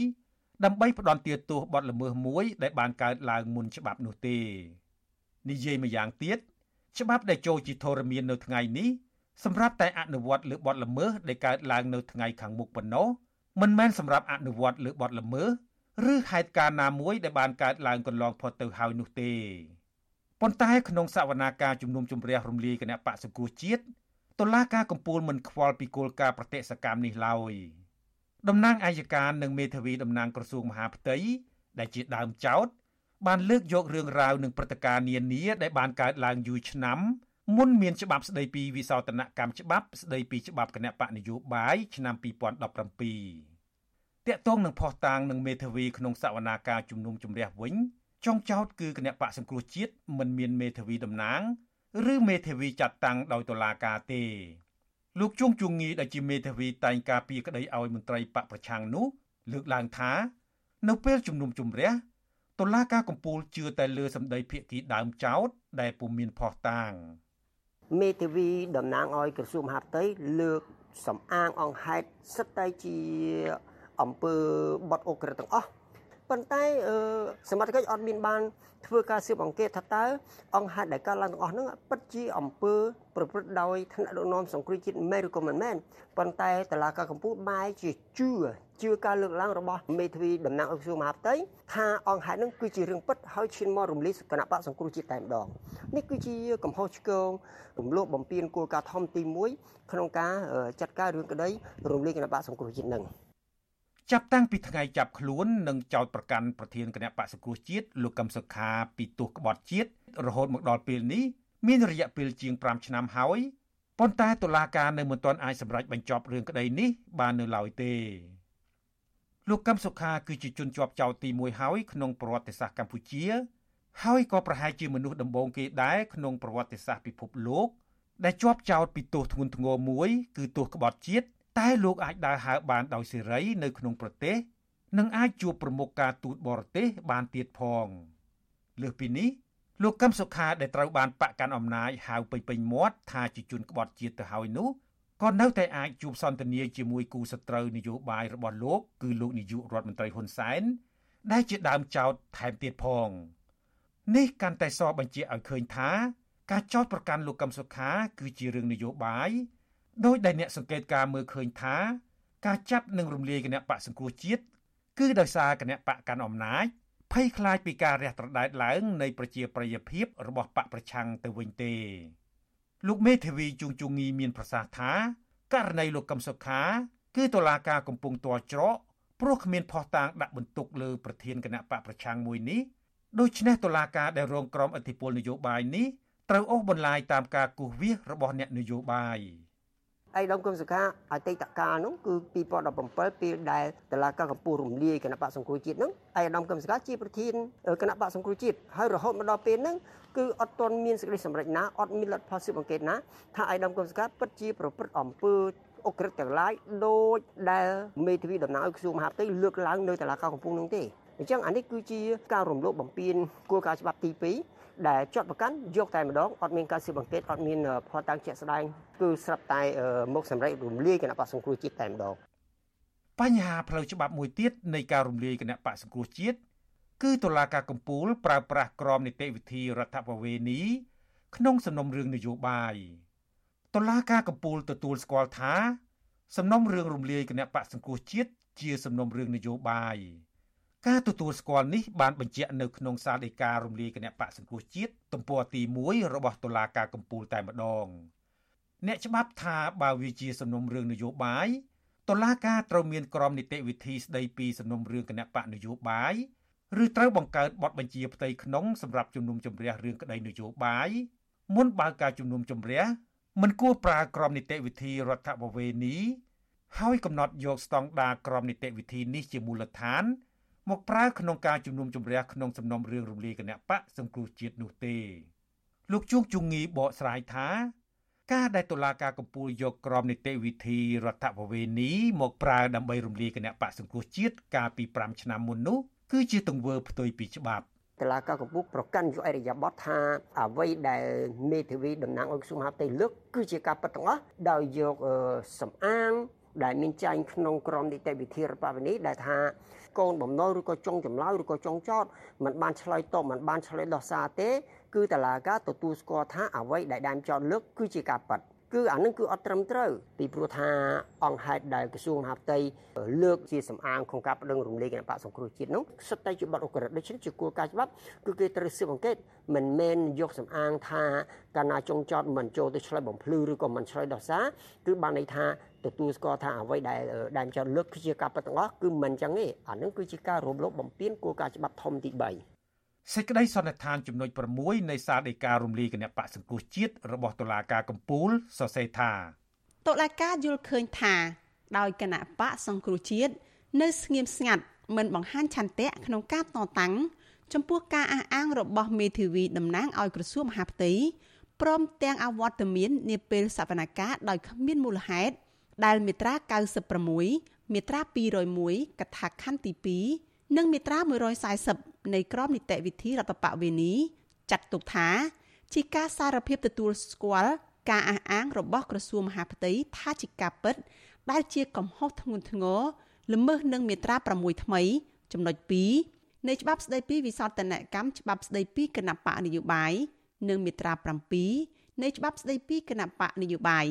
ដើម្បីផ្ដន់ទាទោសបទល្មើសមួយដែលបានកើតឡើងមុនច្បាប់នោះទេនិយាយម្យ៉ាងទៀតច្បាប់ដែលចូលជាធរមាននៅថ្ងៃនេះសម្រាប់តែអនុវត្តលើបទល្មើសដែលកើតឡើងនៅថ្ងៃខាងមុខប៉ុណ្ណោះមិនមែនសម្រាប់អនុវត្តលើបទល្មើសឬហេតុការណ៍ណាមួយដែលបានកើតឡើងកន្លងផុតទៅហើយនោះទេប៉ុន្តែក្នុងសវនាការជំនុំជម្រះរំលាយគណៈបកសង្គ្រោះជាតិតុលាការកំពូលមិនខ្វល់ពីគោលការណ៍ប្រតិសកម្មនេះឡើយ តំណាងអัยការនិងមេធាវីតំណាងក្រសួងមហាផ្ទៃដែលជាដើមចោតបានលើកយករឿងរ៉ាវនិងព្រឹត្តិការណ៍នានាដែលបានកើតឡើងយូរឆ្នាំមុនមានច្បាប់ស្ដីពីវិសោធនកម្មច្បាប់ស្ដីពីច្បាប់គណៈបកនយោបាយឆ្នាំ2017តាក់ទងនឹងផុសតាងនឹងមេធាវីក្នុងសវនាការជំនុំជម្រះវិញចុងចោតគឺគណៈបកសង្គ្រោះជាតិមិនមានមេធាវីតំណាង ឬមេធាវីចាត់តាំងដោយតុលាការទេ លោកជួងជួងងីដែលជាមេធាវីតែងការពីក្តីឲ្យមន្ត្រីបកប្រឆាំងនោះលើកឡើងថានៅពេលជំនុំជម្រះតុលាការកំពូលជឿតែលើសម្ដីភាគីដើមចោតដែលពុំមានផុសតាងមេធាវីតំណាងឲ្យក្រសួងមហាផ្ទៃលើកសំអាងអង្គហេតុសិតតែជាអំពើបត់អូក្រិតទាំងអស់ ប៉ុន្តែសមត្ថកិច្ចអត់មានបានធ្វើការស៊ើបអង្កេតថាតើអង្គហេតុដែលកើតឡើងទាំងអស់ហ្នឹងពិតជាអំពើប្រព្រឹត្តដោយថ្នាក់ដឹកនាំសង្គ្រោះជាតិមែនឬក៏មិនមែនប៉ុន្តែតឡាការកម្ពុជាបែរជាជឿជឿការលើកឡើងរបស់មេធាវីតំណាងអក្រសួងមហាផ្ទៃថាអង្គហេតុហ្នឹងគឺជារឿងពិតហើយឈានមករំលាយគណៈបកសង្គ្រោះជាតិតែម្ដងនេះគឺជាកំហុសឆ្គងរំលោភបំពានគោលការណ៍ធំទី1ក្នុងការចាត់ការរឿងក្តីរំលាយគណៈបកសង្គ្រោះជាតិនឹង ចាប់តាំងពីថ្ងៃចាប់ខ្លួននិងចោទប្រកាន់ប្រធានគណៈបក្សសង្គ្រោះជាតិលោកកឹមសុខាពីទោសក្បត់ជាតិរហូតមកដល់ពេលនេះមានរយៈពេលជាង5ឆ្នាំហើយប៉ុន្តែតុលាការនៅមិនទាន់អាចសម្រេចបញ្ចប់រឿងក្តីនេះបាននៅឡើយទេលោកកឹមសុខាគឺជាជនជាប់ចោទទី1ហើយក្នុងប្រវត្តិសាស្ត្រកម្ពុជា ហើយក៏ប្រហែលជាមនុស្សដំបូងគេដែរក្នុងប្រវត្តិសាស្ត្រពិភពលោកដែលជាប់ចោទពីទោសធ្ងន់ធ្ងរមួយគឺទោសក្បត់ជាតិ តែលោកអាចដើរហើរបានដោយសេរីនៅក្នុងប្រទេស និងអាចជួបប្រមុខការទូតបរទេសបានទៀតផងលើសពីនេះលោកកឹមសុខាដែលត្រូវបានបកកាន់អំណាចហៅពេញពេញមាត់ថាជាជនក្បត់ជាតិទៅហើយនោះក៏នៅតែអាចជួបសន្ទនាជាមួយគូសត្រូវនយោបាយរបស់លោក គឺលោកនាយករដ្ឋមន្ត្រីហ៊ុនសែនដែលជាដើមចោតថែមទៀតផងនេះកាន់តែសបញ្ជាក់ឲ្យឃើញថា ការចោតប្រកាន់លោកកឹមសុខា គឺជារឿងនយោបាយ ដោយដែលអ្នកសង្កេតការមើលឃើញថា ការចាប់និងរំលាយគណៈបកសង្គ្រោះជាតិគឺដោយសារគណៈបកកាន់អំណាចភ័យខ្លាចពីការរះត្រដែតឡើងនៃប្រជាប្រិយភាពរបស់បកប្រឆាំងទៅវិញទេលោកមេធាវីជួងជងងីមានប្រសាសន៍ថាករណីលោកកឹមសុខា គឺតុលាការកំពុងទាល់ច្រកព្រោះគ្មានភ័ស្តុតាងដាក់បន្ទុកលើប្រធានគណៈបកប្រឆាំងមួយនេះដូច្នេះតុលាការដែលរងក្រមអធិបុលនយោបាយនេះត្រូវអូសបន្លាយតាមការគូសវាសរបស់អ្នកនយោបាយ។ អៃដាមគឹមសុខាអតីតកាលនោះគឺ2017ពេលដែលតឡាការកម្ពុជារំលាយគណៈបកសង្គ្រោះជាតិនោះអៃដាមគឹមសុខាជាប្រធានគណៈបកសង្គ្រោះជាតិហើយរហូតមកដល់ពេលហ្នឹងគឺអត់ទាន់មានសេចក្តីសម្រេចណាអត់មានលទ្ធផលស៊ើបអង្កេតណាថាអៃដាមគឹមសុខាពិតជាប្រព្រឹត្តអំពើអុក្រិតទាំងឡាយដូចដែលមេធាវីដំណើរឲ្យក្រសួងមហាផ្ទៃលើកឡើងនៅតឡាការកំពង់នោះទេអញ្ចឹងអានេះគឺជាការរំលោភបំពានគោលការណ៍ច្បាប់ទី2 ដែលជាប់ប្រកាន់យកតែម្ដងអត់មានការស៊ើបអង្កេតអត់មានផតតាំងជាក់ស្ដែងគឺស្រាប់តែមកសម្រេចរំលាយគណៈបកសង្គ្រោះជាតិតែម្ដងបញ្ហាផ្លូវច្បាប់មួយទៀតនៃការរំលាយគណៈបកសង្គ្រោះជាតិគឺតុលាការកំពូលប្រើប្រាស់ក្រមនីតិវិធីរដ្ឋបវេនីក្នុងសំណុំរឿងនយោបាយតុលាការកំពូលទទួលស្គាល់ថា សំណុំរឿងរំលាយគណៈបកសង្គ្រោះជាតិជាសំណុំរឿងនយោបាយ ការទទួលស្គាល់នេះបានបញ្ជាក់នៅក្នុងសារដីការរំលាយគណៈបកសង្គ្រោះជាតិទំព័រទី1របស់តុលាការកំពូលតែម្ដង អ្នកច្បាប់ថាបើវាជាសំណុំរឿងនយោបាយតុលាការត្រូវមានក្រមនីតិវិធីស្ដីពីសំណុំរឿងគណៈបកនយោបាយឬត្រូវបង្កើតបទបញ្ជាផ្ទៃក្នុងសម្រាប់ជំនុំជម្រះរឿងក្តីនយោបាយមុនបើកការជំនុំជម្រះមិនគួរប្រើក្រមនីតិវិធីរដ្ឋបវេនី ហើយកំណត់យកស្តង់ដារក្រមនីតិវិធីនេះជាមូលដ្ឋាន មកប្រើក្នុងការជំនុំជម្រះក្នុងសំណុំរឿងរំលាយគណៈបកសង្គ្រោះជាតិនោះទេលោកជួងជងីបកស្រាយថាការដែលតុលាការកំពូលយកក្រមនីតិវិធីរដ្ឋបវេនីមកប្រើដើម្បីរំលាយគណៈបកសង្គ្រោះជាតិកាលពី5ឆ្នាំមុននោះគឺជាទង្វើផ្ទុយពីច្បាប់តឡាការកម្ពុជាប្រកាន់យកអរិយាប័ត្រថាអ្វីដែលមេធាវីតំណាងឲ្យក្រសួងមហាផ្ទៃលើកគឺជាការពិតទាំងអស់ដោយយកសំអាង ដែលមានចែងក្នុងក្រមនីតិវិធីរដ្ឋបាលនេះដែលថាកូនបំណុលឬក៏ចុងចម្លើយឬក៏ចុងចោតมันបានឆ្លើយតបมันបានឆ្លើយដោះសារទេគឺតឡាការទទួលស្គាល់ថាអ្វីដែលដើមចោតលើកគឺជាការប៉ັດគឺអានឹងគឺអត់ត្រឹមត្រូវពីព្រោះថាអង្គហេតុដែលក្រសួងមហាផ្ទៃលើកជាសំអាងក្នុងការបដិងរំលែកគណៈបកសង្គ្រោះជាតិនោះសុទ្ធតែជាបទអក្រិតដូច្នេះជាគោលការណ៍ច្បាប់គឺគេត្រូវស៊ើបអង្កេតមិនមែនយកសំអាងថាកាលណាចុងចោតមិនចូលទៅឆ្លើយបំភ្លឺឬក៏មិនឆ្លើយដោះសារគឺបានន័យថា ទទួលស្គាល់ថាអ្វីដែលដែនចោតលើកគឺជាការប៉ັດទាំងអស់គឺមិនចឹងទេអានឹងគឺជាការរំលោភបំពានគោលការណ៍ច្បាប់ធំទី3សេចក្តីសន្និដ្ឋានចំណុច6នៃសារដីការំលាយគណៈបកសង្គ្រោះជាតិរបស់តុលាការកំពូលសរសេរថាតុលាការយល់ឃើញថាដោយគណៈបកសង្គ្រោះជាតិនៅស្ងៀមស្ងាត់មិនបង្ហាញឆន្ទៈក្នុងការតតាំងចំពោះការអះអាងរបស់មេធាវីតំណាងឲ្យក្រសួងមហាផ្ទៃព្រមទាំងអវត្តមាននាពេលសវនកម្មដោយគ្មានមូលហេតុ ដែលមាត្រា96មាត្រា201កថាខណ្ឌទី2និងមាត្រា140នៃក្រមនីតិវិធីរដ្ឋបវេនីចាត់ទុកថាជាការសារភាពទទួលស្គាល់ការអះអាងរបស់ក្រសួងមហាផ្ទៃថាជាការពិត ដែលជាកំហុសធ្ងន់ធ្ងរល្មើសនឹងមាត្រា6ថ្មី ចំណុច2នៃច្បាប់ស្តីពីវិសោធនកម្មច្បាប់ស្តីពីគណៈបកនយោបាយនិងមាត្រា7នៃច្បាប់ស្តីពីគណៈបកនយោបាយ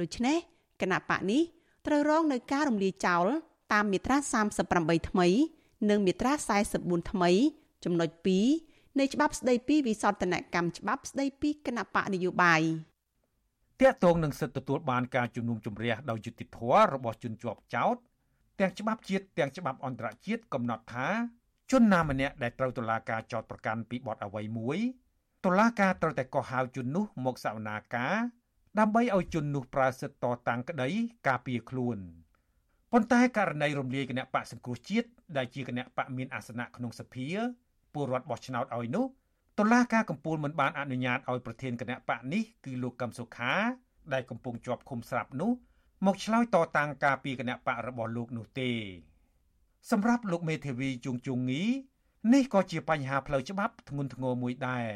ដូច្នេះ គណៈបកនេះត្រូវរងនឹងការរំលាយចោលតាមមាត្រា38ថ្មី និងមាត្រា44ថ្មី ចំណុច2នៃច្បាប់ស្តីពីវិសោធនកម្មច្បាប់ស្តីពីគណៈបកនយោបាយតាកតងនឹងសិទ្ធិទទួលបានការជំនុំជម្រះដោយយុត្តិធម៌របស់ជនជាប់ចោតទាំងច្បាប់ជាតិទាំងច្បាប់អន្តរជាតិកំណត់ថាជនណាម្នាក់ដែលត្រូវតុលាការចោទប្រកាន់ពីបទអ្វីមួយតុលាការត្រូវតែកោះហៅជននោះមកសវនាការ ដើម្បីឲ្យជននោះប្រើសិទ្ធិតតាំងក្តីការពារខ្លួនប៉ុន្តែករណីរំលាយគណៈបកសង្គ្រោះជាតិដែលជាគណៈបកមានអាសនៈក្នុងសភាពលរដ្ឋបោះឆ្នោតឲ្យនោះតុលាការកំពូលមិនបានអនុញ្ញាតឲ្យប្រធានគណៈបកនេះគឺលោកកឹមសុខា ដែលកំពុងជាប់ឃុំស្រាប់នោះមកឆ្លើយតតាំងការពីគណៈបករបស់លោកនោះទេសម្រាប់លោកមេធាវីជួងជុងងីនេះក៏ជាបញ្ហាផ្លូវច្បាប់ធ្ងន់ធ្ងរមួយដែរ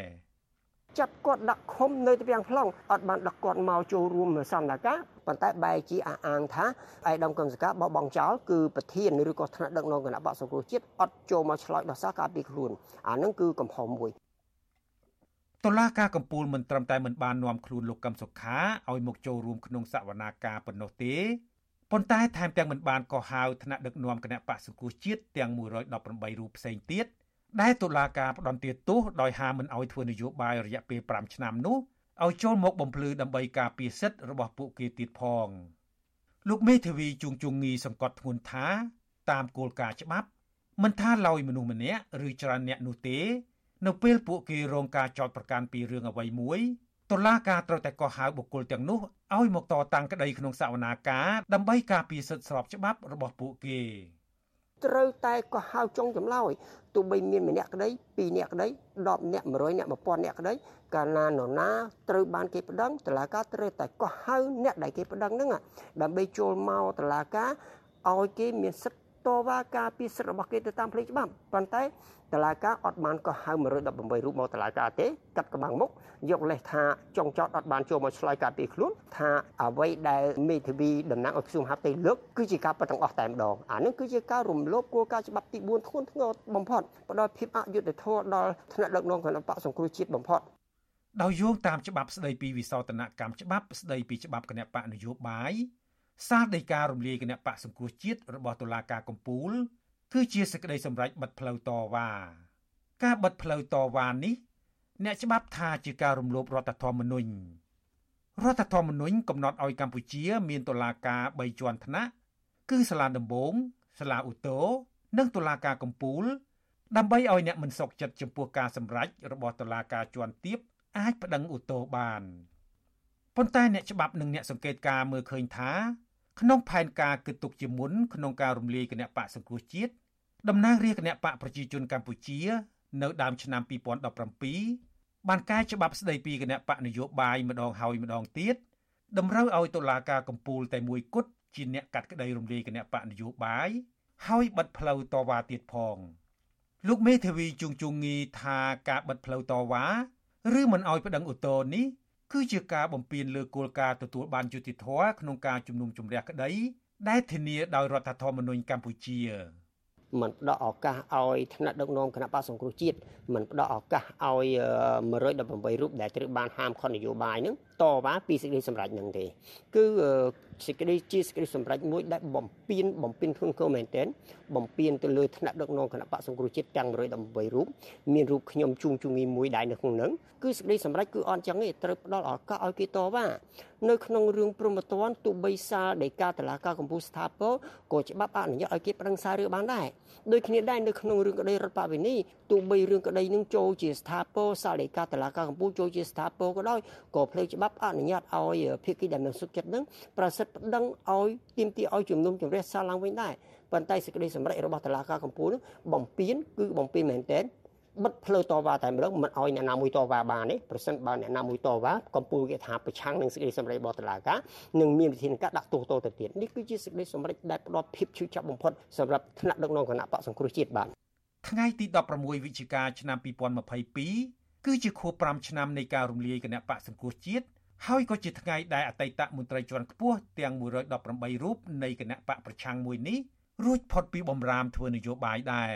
ចាប់គាត់ដាក់ឃុំនៅទីវាំងប្លង់អត់បានដាក់គាត់មកចូលរួមសន្និការប៉ុន្តែបែរជាអះអាងថាឯកឧត្តមកម្មសកាបបង់ចោលគឺប្រធានឬក៏ថ្នាក់ដឹកនាំគណៈបកសង្គ្រោះជាតិអត់ចូលមកឆ្លើយដោះសារការពីខ្លួនអានឹងគឺកំហុសមួយតុលាការកំពូលមិនត្រឹមតែមិនបាននាំខ្លួនលោកកឹមសុខាឲ្យមកចូលរួមក្នុងសវនាការប៉ុណ្ណោះទេប៉ុន្តែថែមទាំងមិនបានកោះហៅថ្នាក់ដឹកនាំគណៈបកសង្គ្រោះជាតិទាំង118រូបផ្សេងទៀត ដែលតុលាការផ្ដន្ទាទោសដោយហាមមិនឲ្យធ្វើនយោបាយរយៈពេល5ឆ្នាំនោះឲ្យចូលមកបំភ្លឺដើម្បីការពារសិទ្ធិរបស់ពួកគេទៀតផងលោកមេធាវីជួងជុងងីសង្កត់ធ្ងន់ថា តាមគោលការណ៍ច្បាប់មិនថាឡើយមនុស្សម្នាក់ឬច្រើនអ្នកនោះទេ នៅពេលពួកគេរងការចោទប្រកាន់ពីរឿងអ្វីមួយតុលាការត្រូវតែកោះហៅបុគ្គលទាំងនោះឲ្យមកតតាំងក្តីក្នុងសវនាការដើម្បីការពារសិទ្ធិស្របច្បាប់របស់ពួកគេ ត្រូវតែកោះហៅចុងចម្លើយទោះបីមានម្នាក់ក្តី2នាក់ក្តី10នាក់100នាក់1000នាក់ក្តីកាលណានរណាត្រូវបានគេប្តឹងតឡាការត្រូវតែកោះហៅអ្នកដែលគេប្តឹងហ្នឹងដើម្បីចូលមកតឡាការឲ្យគេមានសិទ្ធិ តវ៉ាការពីសិទ្ធិរបស់គេទៅតាមផ្លូវច្បាប់ប៉ុន្តែតឡាការអត់បានកោះហៅ118រូបមកតឡាការទេកាត់ក្បាំងមុខយកលេសថាចុងចោតអត់បានចូលមកឆ្លើយការពីខ្លួនថាអ្វីដែលមេធាវីតំណាងឲ្យក្រសួងហាប់ទេលើកគឺជាការប៉ັດទាំងអស់តែម្ដងអានេះគឺជាការរំលោភគោលការណ៍ច្បាប់ទី4ធ្ងន់ធ្ងរបំផុតផ្ដល់ភាពអយុត្តិធម៌ដល់ថ្នាក់ដឹកនាំគណៈបកសង្គ្រោះជាតិបំផុតដោយយោងតាមច្បាប់ស្ដីពីវិសោធនកម្មច្បាប់ស្ដីពីច្បាប់គណៈបកនយោបាយ សារដីការរំលាយគណៈបកសង្គ្រោះជាតិរបស់តុលាការកំពូល គឺជាសេចក្តីសម្រេចបិទផ្លូវតវ៉ាការបិទផ្លូវតវ៉ានេះ អ្នកច្បាប់ថាជាការរំលោភរដ្ឋធម្មនុញ្ញរដ្ឋធម្មនុញ្ញកំណត់ឲ្យកម្ពុជា មានតុលាការ3ជាន់ថ្នាក់គឺសាលាដំបងសាលាឧទ្ធរនិងតុលាការកំពូល ដើម្បីឲ្យអ្នកមិនសុខចិត្តចំពោះការសម្រេចរបស់តុលាការជាន់ទាបអាចប្តឹងឧទ្ធរបានប៉ុន្តែអ្នកច្បាប់និងអ្នកសង្កេតការមើលឃើញថា ក្នុងផែនការគិតទុកជាមុនក្នុងការរំលាយគណៈបកសង្គ្រោះជាតិតំណាងរាជគណៈបកប្រជាជនកម្ពុជា នៅដើមឆ្នាំ2017បានកែច្បាប់ស្ដីពីគណៈបកនយោបាយម្ដងហើយម្ដងទៀតតម្រូវឲ្យតុលាការកំពូលតែមួយគត់ជាអ្នកកាត់ក្តីរំលាយគណៈបកនយោបាយហើយបិទផ្លូវតវ៉ាទៀតផងលោកមេធាវីជួងជងងីថាការបិទផ្លូវតវ៉ាឬមិនអោយប្តឹងឧទ្ធរណ៍នេះ គឺជាការបំពានលើគោលការណ៍ទទួលបានយុត្តិធម៌ក្នុងការជំនុំជម្រះក្តីដែលធានាដោយរដ្ឋធម្មនុញ្ញកម្ពុជាមិនផ្ដល់ឱកាសឲ្យថ្នាក់ដឹកនាំគណៈបកសង្គ្រោះជាតិមិនផ្ដល់ឱកាសឲ្យ118រូបដែលត្រូវបានហាមខុសនយោបាយនឹង តវ៉ាពីសេចក្តីសម្រេចនឹងទេ គឺសេចក្តីជាសេចក្តីសម្រេចមួយដែលបំពេញបំពេញខ្លួនគោមែនទែនបំពេញទៅលើថ្នាក់ដឹកនាំគណៈបកសង្គ្រោះជាតិទាំង118រូបមានរូបខ្ញុំជួងជងីមួយដែរនៅក្នុងនឹងគឺសេចក្តីសម្រេចគឺអត់ចឹងទេត្រូវផ្ដល់ឱកាសឲ្យគេតវ៉ានៅក្នុងរឿងព្រមត្តនទូបីសាលដីកាតឡាការកម្ពុជាស្ថាពរក៏ច្បាប់អនុញ្ញាតឲ្យគេប្រឹងសាររឿងបានដែរ ដូចគ្នាដែរនៅក្នុងរឿងក្តីរដ្ឋបវេនីទូបីរឿងក្តីនឹងចូលជាស្ថាពរសាលដីកាតឡាការកម្ពុជាចូលជាស្ថាពរក៏ដោយក៏ផ្លេចច្បាប់អនុញ្ញាតឲ្យភាគីដែលមិនសុខចិត្តនឹងប្រសិទ្ធប្តឹងឲ្យទាមទារឲ្យជំនុំជម្រះសាលឡើងវិញដែរប៉ុន្តែសេចក្តីសម្រេចរបស់តុលាការកំពូលបំពេញគឺបំពេញមែនទែន បិទផ្លូវតវ៉ាតែម្ដងមិនឲ្យអ្នកណាមួយតវ៉ាបានទេប្រសិនបើអ្នកណាមួយតវ៉ាកំពូលគេថាប្រឆាំងនឹងសេចក្តីសម្រេចរបស់តុលាការនឹងមានវិធានការដាក់ទោសតទៅទៀតនេះគឺជាសេចក្តីសម្រេចដែលផ្ដល់ភាពឈឺចាប់បំផុតសម្រាប់ថ្នាក់ដឹកនាំគណៈបកសង្គ្រោះជាតិបាទថ្ងៃទី16វិច្ឆិកាឆ្នាំ2022គឺជាខួប5ឆ្នាំនៃការរំលាយគណៈបកសង្គ្រោះជាតិហើយក៏ជាថ្ងៃដែលអតីតមន្ត្រីជាន់ខ្ពស់ទាំង118រូបនៃគណៈបកប្រឆាំងមួយនេះរួចផុតពីបំរាមធ្វើនយោបាយដែរ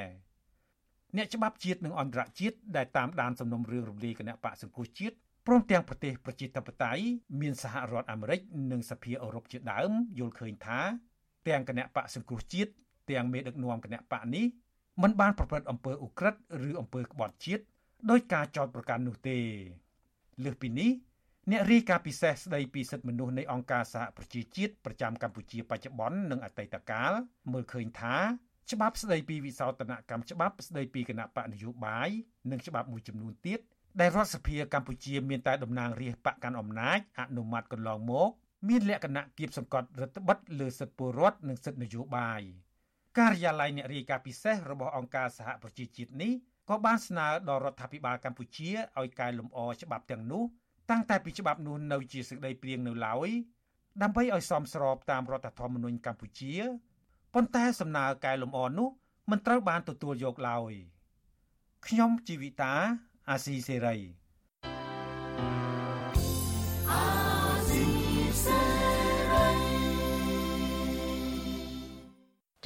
អ្នកច្បាប់ជាតិនិងអន្តរជាតិដែលតាមដានសំណុំរឿងរំលាយគណៈបកសង្គ្រោះជាតិព្រមទាំងប្រទេសប្រជាធិបតេយ្យមានសហរដ្ឋអាមេរិកនិងសភាអឺរ៉ុបជាដើមយល់ឃើញថាទាំងគណៈបកសង្គ្រោះជាតិទាំងមេដឹកនាំគណៈបកនេះមិនបានប្រព្រឹត្តអំពើឧក្រិដ្ឋឬអំពើក្បត់ជាតិដោយការចោទប្រកាន់នោះទេលើសពីនេះអ្នករាយការណ៍ពិសេសស្ដីពីសិទ្ធិមនុស្សនៃអង្គការសហប្រជាជាតិប្រចាំកម្ពុជាបច្ចុប្បន្ននិងអតីតកាលមើលឃើញថា ច្បាប់ស្ដីពីវិសោធនកម្មច្បាប់ស្ដីពីគណៈបកនយោបាយនិងច្បាប់មួយចំនួនទៀតដែលរដ្ឋសភាកម្ពុជាមានតែតំណាងរាស្ត្របកកាន់អំណាចអនុម័តកន្លងមក មានលក្ខណៈគៀបសង្កត់រដ្ឋបិទលើសិទ្ធិពលរដ្ឋនិងសិទ្ធិនយោបាយការិយាល័យអ្នករាយការណ៍ពិសេសរបស់អង្គការសហប្រជាជាតិនេះក៏បានស្នើដល់រដ្ឋាភិបាលកម្ពុជាឲ្យកែលម្អច្បាប់ទាំងនោះតាំងតែពីច្បាប់នោះនៅជាសេចក្តីព្រៀងនៅឡើយដើម្បីឲ្យសមស្របតាមរដ្ឋធម្មនុញ្ញកម្ពុជា ប៉ុន្តែសំណើកែលម្អនោះមិនត្រូវបានទទួលយកឡើយខ្ញុំជីវិតាអាស៊ីសេរី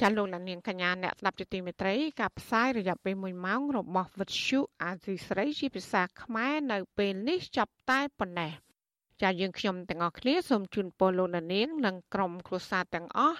ចាលោកលានាងកញ្ញាអ្នកស្ដាប់ជាទីមេត្រីការផ្សាយរយៈពេល1ម៉ោងរបស់វិទ្យុអាស៊ីស្រីជាភាសាខ្មែរនៅពេលនេះចាប់តែប៉ុណ្ណេះចាយើងខ្ញុំទាំងអស់គ្នាសូមជូនពរលោកលានាងនិងក្រុមគ្រួសារទាំងអស់